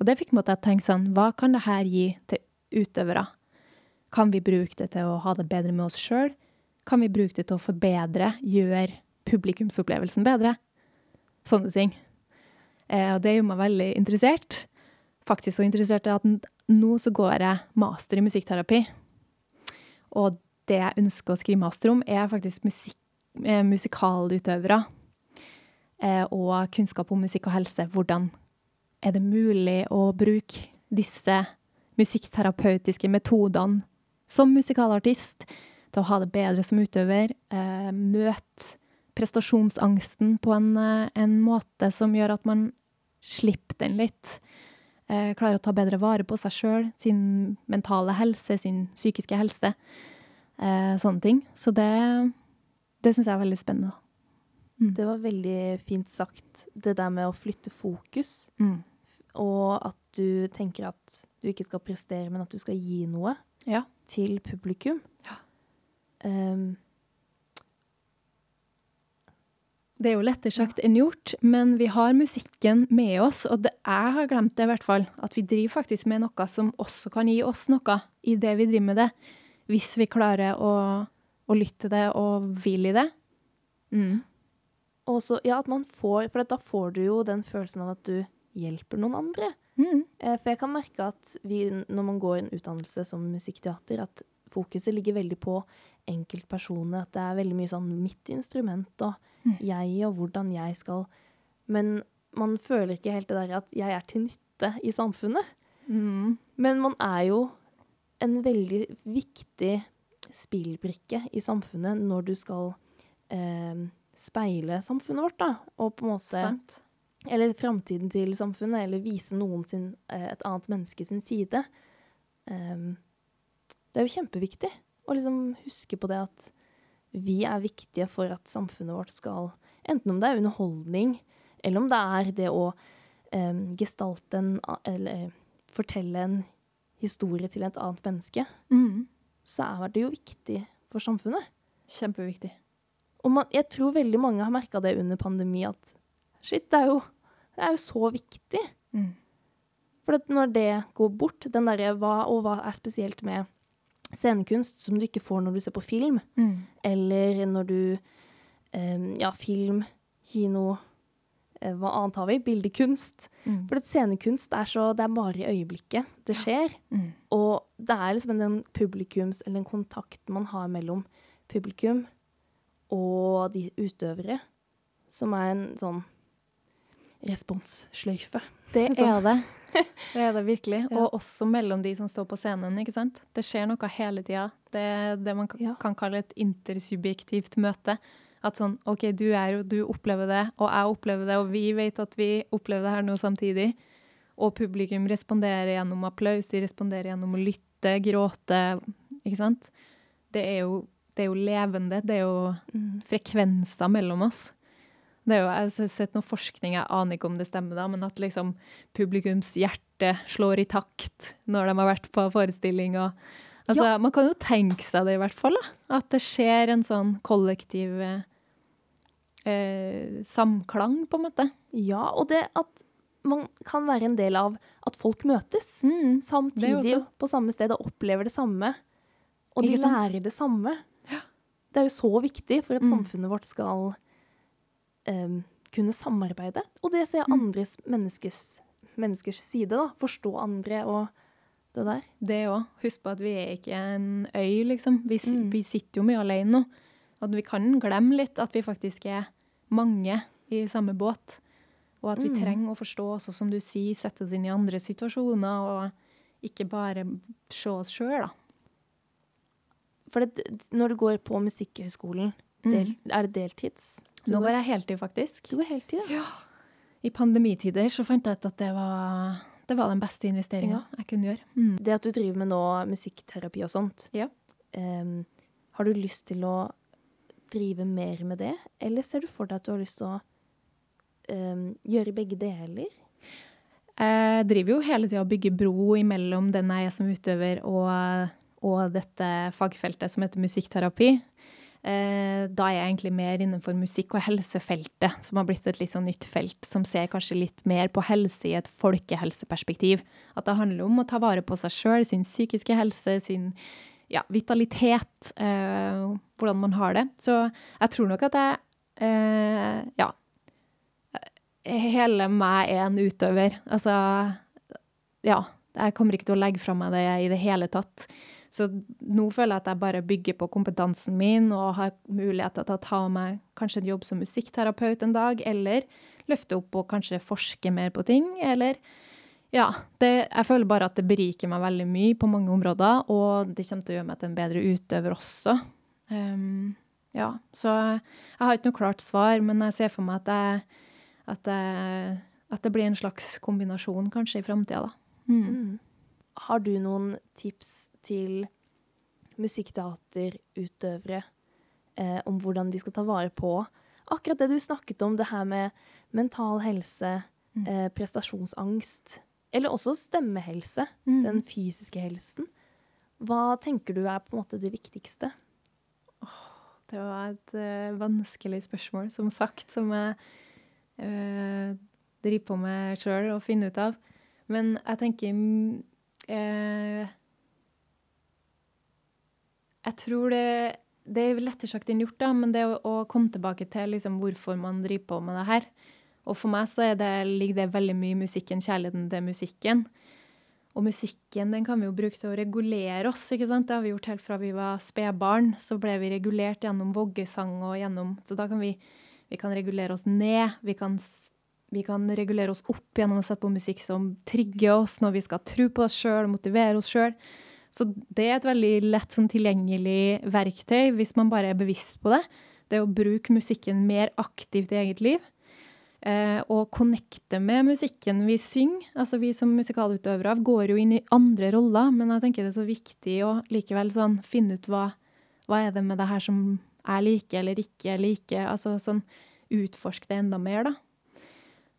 S2: Og det fikk meg til å tenke sånn, hva kan det her gi til utøvere? Kan vi bruke det til å ha det bedre med oss sjøl? Kan vi bruke det til å forbedre, gjøre publikumsopplevelsen bedre. Sånne ting. Eh, og det gjør meg veldig interessert. Faktisk så interessert at nå så går jeg master i musikkterapi. Og det jeg ønsker å skrive master om, er faktisk musik eh, musikalutøvere. Eh, og kunnskap om musikk og helse. Hvordan er det mulig å bruke disse musikkterapeutiske metodene som musikalartist til å ha det bedre som utøver, eh, møte prestasjonsangsten på en, eh, en, måte som gjør at man slipper den litt. Eh, klarer å ta bedre vare på seg sjøl, sin mentale helse, sin psykiske helse. Eh, sånne ting. Så det, det syns jeg er veldig spennende.
S1: Mm. Det var veldig fint sagt, det der med å flytte fokus. Mm. Og at du tenker at du ikke skal prestere, men at du skal gi noe
S2: ja.
S1: til publikum.
S2: Ja.
S1: Um,
S2: Det er jo lettere sagt enn gjort, men vi har musikken med oss, og det, jeg har glemt det i hvert fall, at vi driver faktisk med noe som også kan gi oss noe i det vi driver med det, hvis vi klarer å, å lytte det og vil i det. Mm.
S1: Og så, ja, at man får For da får du jo den følelsen av at du hjelper noen andre.
S2: Mm.
S1: Eh, For jeg kan merke at vi, når man går en utdannelse som musikkteater, at fokuset ligger veldig på enkeltpersoner. At det er veldig mye sånn mitt instrument og. Jeg og hvordan jeg skal Men man føler ikke helt det der at jeg er til nytte i samfunnet.
S2: Mm.
S1: Men man er jo en veldig viktig spillbrikke i samfunnet når du skal eh, speile samfunnet vårt, da. Og på en måte
S2: Sant.
S1: Eller framtiden til samfunnet, eller vise noen sin, eh, et annet menneske sin side. Um, det er jo kjempeviktig å liksom huske på det at vi er viktige for at samfunnet vårt skal Enten om det er underholdning, eller om det er det å em, gestalte en Eller fortelle en historie til et annet menneske,
S2: Mm.
S1: så er det jo viktig for samfunnet.
S2: Kjempeviktig.
S1: Og man, jeg tror veldig mange har merka det under pandemi, at shit, det er jo, det er jo så viktig.
S2: Mm.
S1: For at når det går bort, den derre hva og hva er spesielt med scenekunst som du ikke får når du ser på film,
S2: Mm.
S1: eller når du um, Ja, film, kino eh, Hva annet har vi? Bildekunst.
S2: Mm.
S1: For scenekunst er så Det er bare i øyeblikket det skjer.
S2: Mm.
S1: Og det er liksom den publikums, eller den kontakten man har mellom publikum og de utøvere, som er en sånn responssløyfe.
S2: Det er det. Det er det virkelig.
S1: Ja.
S2: Og også mellom de som står på scenen. ikke sant? Det skjer noe hele tida. Det det man kan,
S1: Ja.
S2: kan kalle et intersubjektivt møte. At sånn OK, du er du opplever det, og jeg opplever det, og vi vet at vi opplever det her nå samtidig. Og publikum responderer gjennom applaus, de responderer gjennom å lytte, gråte. Ikke sant? Det er jo, det er jo levende. Det er jo frekvenser mellom oss. Det er jo, jeg har sett noe forskning, jeg aner ikke om det stemmer, da, men at liksom publikums hjerte slår i takt når de har vært på forestilling. Og, altså, Man kan jo tenke seg det, i hvert fall. Da. At det skjer en sånn kollektiv eh, eh, samklang, på en måte.
S1: Ja, og det at man kan være en del av at folk møtes
S2: Mm.
S1: samtidig på samme sted og opplever det samme. Og de lærer det samme. Det er jo så viktig for at
S2: Mm.
S1: samfunnet vårt skal em, kunne samarbeide. Og det ser
S2: Mm.
S1: andres menneskers, menneskers side, da. Forstå andre og det der.
S2: Det òg. Husk på at vi er ikke en øy, liksom. Vi,
S1: Mm.
S2: vi sitter jo mye alene nå. At vi kan glemme litt at vi faktisk er mange i samme båt. Og at vi
S1: Mm.
S2: trenger å forstå, også som du sier, sette oss inn i andre situasjoner, og ikke bare se oss sjøl, da.
S1: For det, når du går på Musikkhøgskolen, del, er det deltids?
S2: Nå
S1: går-
S2: jeg heltid, faktisk.
S1: Du går heltid, ja.
S2: I pandemitider så fant jeg ut at det var, det var den beste investeringa jeg kunne gjøre. Mm.
S1: Det at du driver med nå musikkterapi og sånt,
S2: Ja.
S1: um, har du lyst til å drive mer med det, eller ser du for deg at du har lyst til å um, gjøre begge deler?
S2: Jeg driver jo hele tida og bygger bro imellom den jeg er som utøver og, og dette fagfeltet som heter musikkterapi. Eh, Da er jeg egentlig mer innenfor musikk- og helsefeltet, som har blitt et litt sånn nytt felt, som ser kanskje litt mer på helse i et folkehelseperspektiv. At det handler om å ta vare på seg sjøl, sin psykiske helse, sin ja, vitalitet, eh, hvordan man har det. Så jeg tror nok at jeg eh, ja, hele meg er en utøver. Altså, ja, jeg kommer ikke til å legge fra meg det i det hele tatt. Så nå føler jeg at jeg bare bygger på kompetansen min og har muligheter til å ta meg kanskje en jobb som musikkterapeut en dag, eller løfte opp og kanskje forske mer på ting, eller ja, det, jeg føler bare at det beriker meg veldig mye på mange områder, og det kommer til å gjøre meg til en bedre utøver også. Um, ja, så jeg har ikke noe klart svar, men jeg ser for meg at jeg at det, at det blir en slags kombinasjon kanskje i framtida, da. Mm.
S1: Mm. Har du noen tips til musikkteaterutøvere eh, om hvordan de skal ta vare på akkurat det du snakket om, det her med mental helse,
S2: Mm.
S1: eh, prestasjonsangst, eller også stemmehelse,
S2: Mm.
S1: den fysiske helsen? Hva tenker du er på en måte det viktigste?
S2: Det var et uh, vanskelig spørsmål, som sagt, som jeg uh, driver på med sjøl og finner ut av. Men jeg tenker eh, Jeg tror det det er lettere sagt enn gjort, da, men det å, å komme tilbake til liksom, hvorfor man driver på med det her. Og for meg så det, ligger det veldig mye i musikken, kjærligheten til musikken. Og musikken den kan vi jo bruke til å regulere oss. ikke sant? Det har vi gjort helt fra vi var spedbarn. Så ble vi regulert gjennom voggesang og gjennom Så da kan vi, vi kan regulere oss ned. Vi kan, vi kan regulere oss opp gjennom å sette på musikk som trigger oss når vi skal tro på oss sjøl motivere oss sjøl. Så det er et veldig lett sånn, tilgjengelig verktøy hvis man bare er bevisst på det. Det å bruke musikken mer aktivt i eget liv. Eh, og connecte med musikken vi synger. Altså vi som musikalutøvere går jo inn i andre roller, men jeg tenker det er så viktig å likevel sånn finne ut hva, hva er det med det her som jeg liker eller ikke liker. Altså sånn utforske det enda mer, da.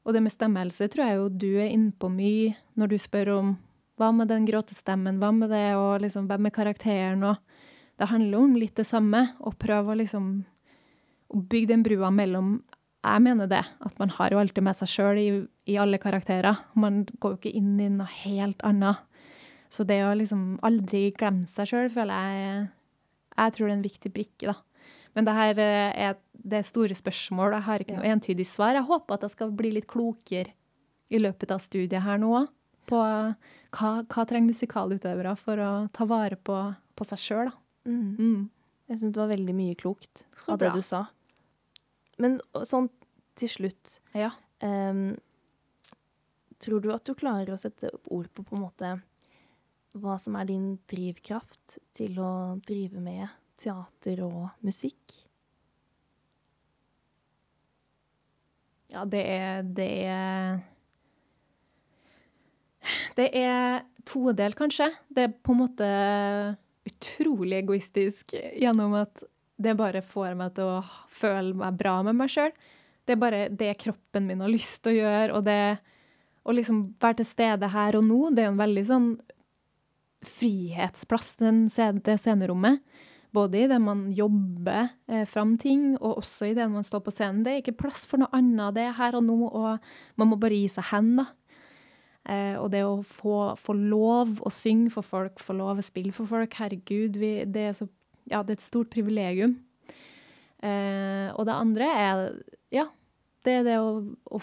S2: Og det med stemmehelse tror jeg jo du er innpå mye når du spør om hva med den gråtestemmen, hva med det, og liksom, hvem er karakteren, og Det handler om litt det samme, å prøve å liksom bygge den brua mellom Jeg mener det, at man har jo alltid med seg sjøl i, i, alle karakterer. Man går jo ikke inn i noe helt annet. Så det å liksom aldri glemme seg sjøl, føler jeg Jeg tror det er en viktig brikke, da. Men det her eh, er det store spørsmål. Jeg har ikke noe entydig svar. Jeg håper at jeg skal bli litt klokere i løpet av studiet her nå på hva, hva trenger musikalutøvere for å ta vare på, på seg sjøl. Mm.
S1: Mm. Jeg syns det var veldig mye klokt av det du sa. Men sånn til slutt
S2: ja. um,
S1: Tror du at du klarer å sette ord på på en måte hva som er din drivkraft til å drive med teater og musikk?
S2: Ja, det er, det er det er todelt, kanskje. Det er på en måte utrolig egoistisk gjennom at det bare får meg til å føle meg bra med meg sjøl. Det er bare det kroppen min har lyst til å gjøre, og det å liksom være til stede her og nå, det er en veldig sånn frihetsplass, det scenerommet. Både i det man jobber eh, fram ting, og også i det man står på scenen. Det er ikke plass for noe annet, det er her og nå, og man må bare gi seg hen, da. Eh, og det å få, få, lov å synge for folk, få lov å spille for folk, herregud, vi, det, er så, ja, det er et stort privilegium. Eh, og det andre er ja, det er det å, å,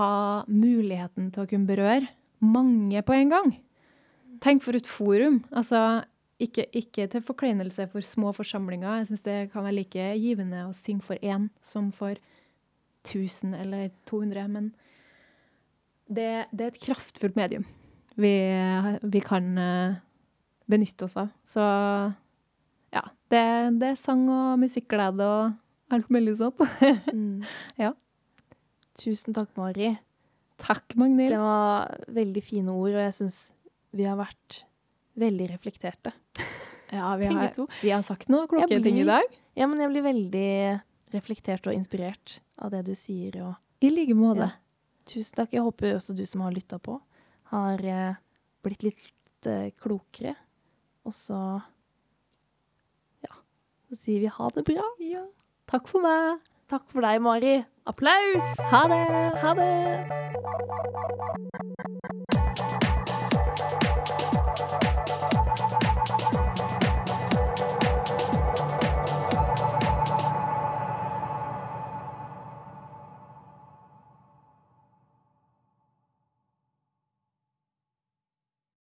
S2: ha muligheten til å kunne berøre mange på en gang. Tenk for et forum. Altså, ikke, ikke til forkleinelse for små forsamlinger. Jeg syns det kan være like givende å synge for én som for 1000 eller 200. men det, det, er et kraftfullt medium vi, vi kan uh, benytte oss av. Så ja, det, det, er sang og musikkglede og alt mulig sånt. mm. Ja.
S1: Tusen takk, Mari.
S2: Takk, Magnhild.
S1: Det var veldig fine ord, og jeg syns vi har vært veldig reflekterte.
S2: Ja, vi har, vi har sagt noen kloke blir, ting i dag.
S1: Ja, men jeg blir veldig reflektert og inspirert av det du sier. Og,
S2: I like måte. Ja.
S1: Tusen takk. Jeg håper også du som har lytta på, har eh, blitt litt eh, klokere. Og så ja, så sier vi ha det bra.
S2: Ja. Takk for meg.
S1: Takk for deg, Mari. Applaus!
S2: Ha det!
S1: Ha det!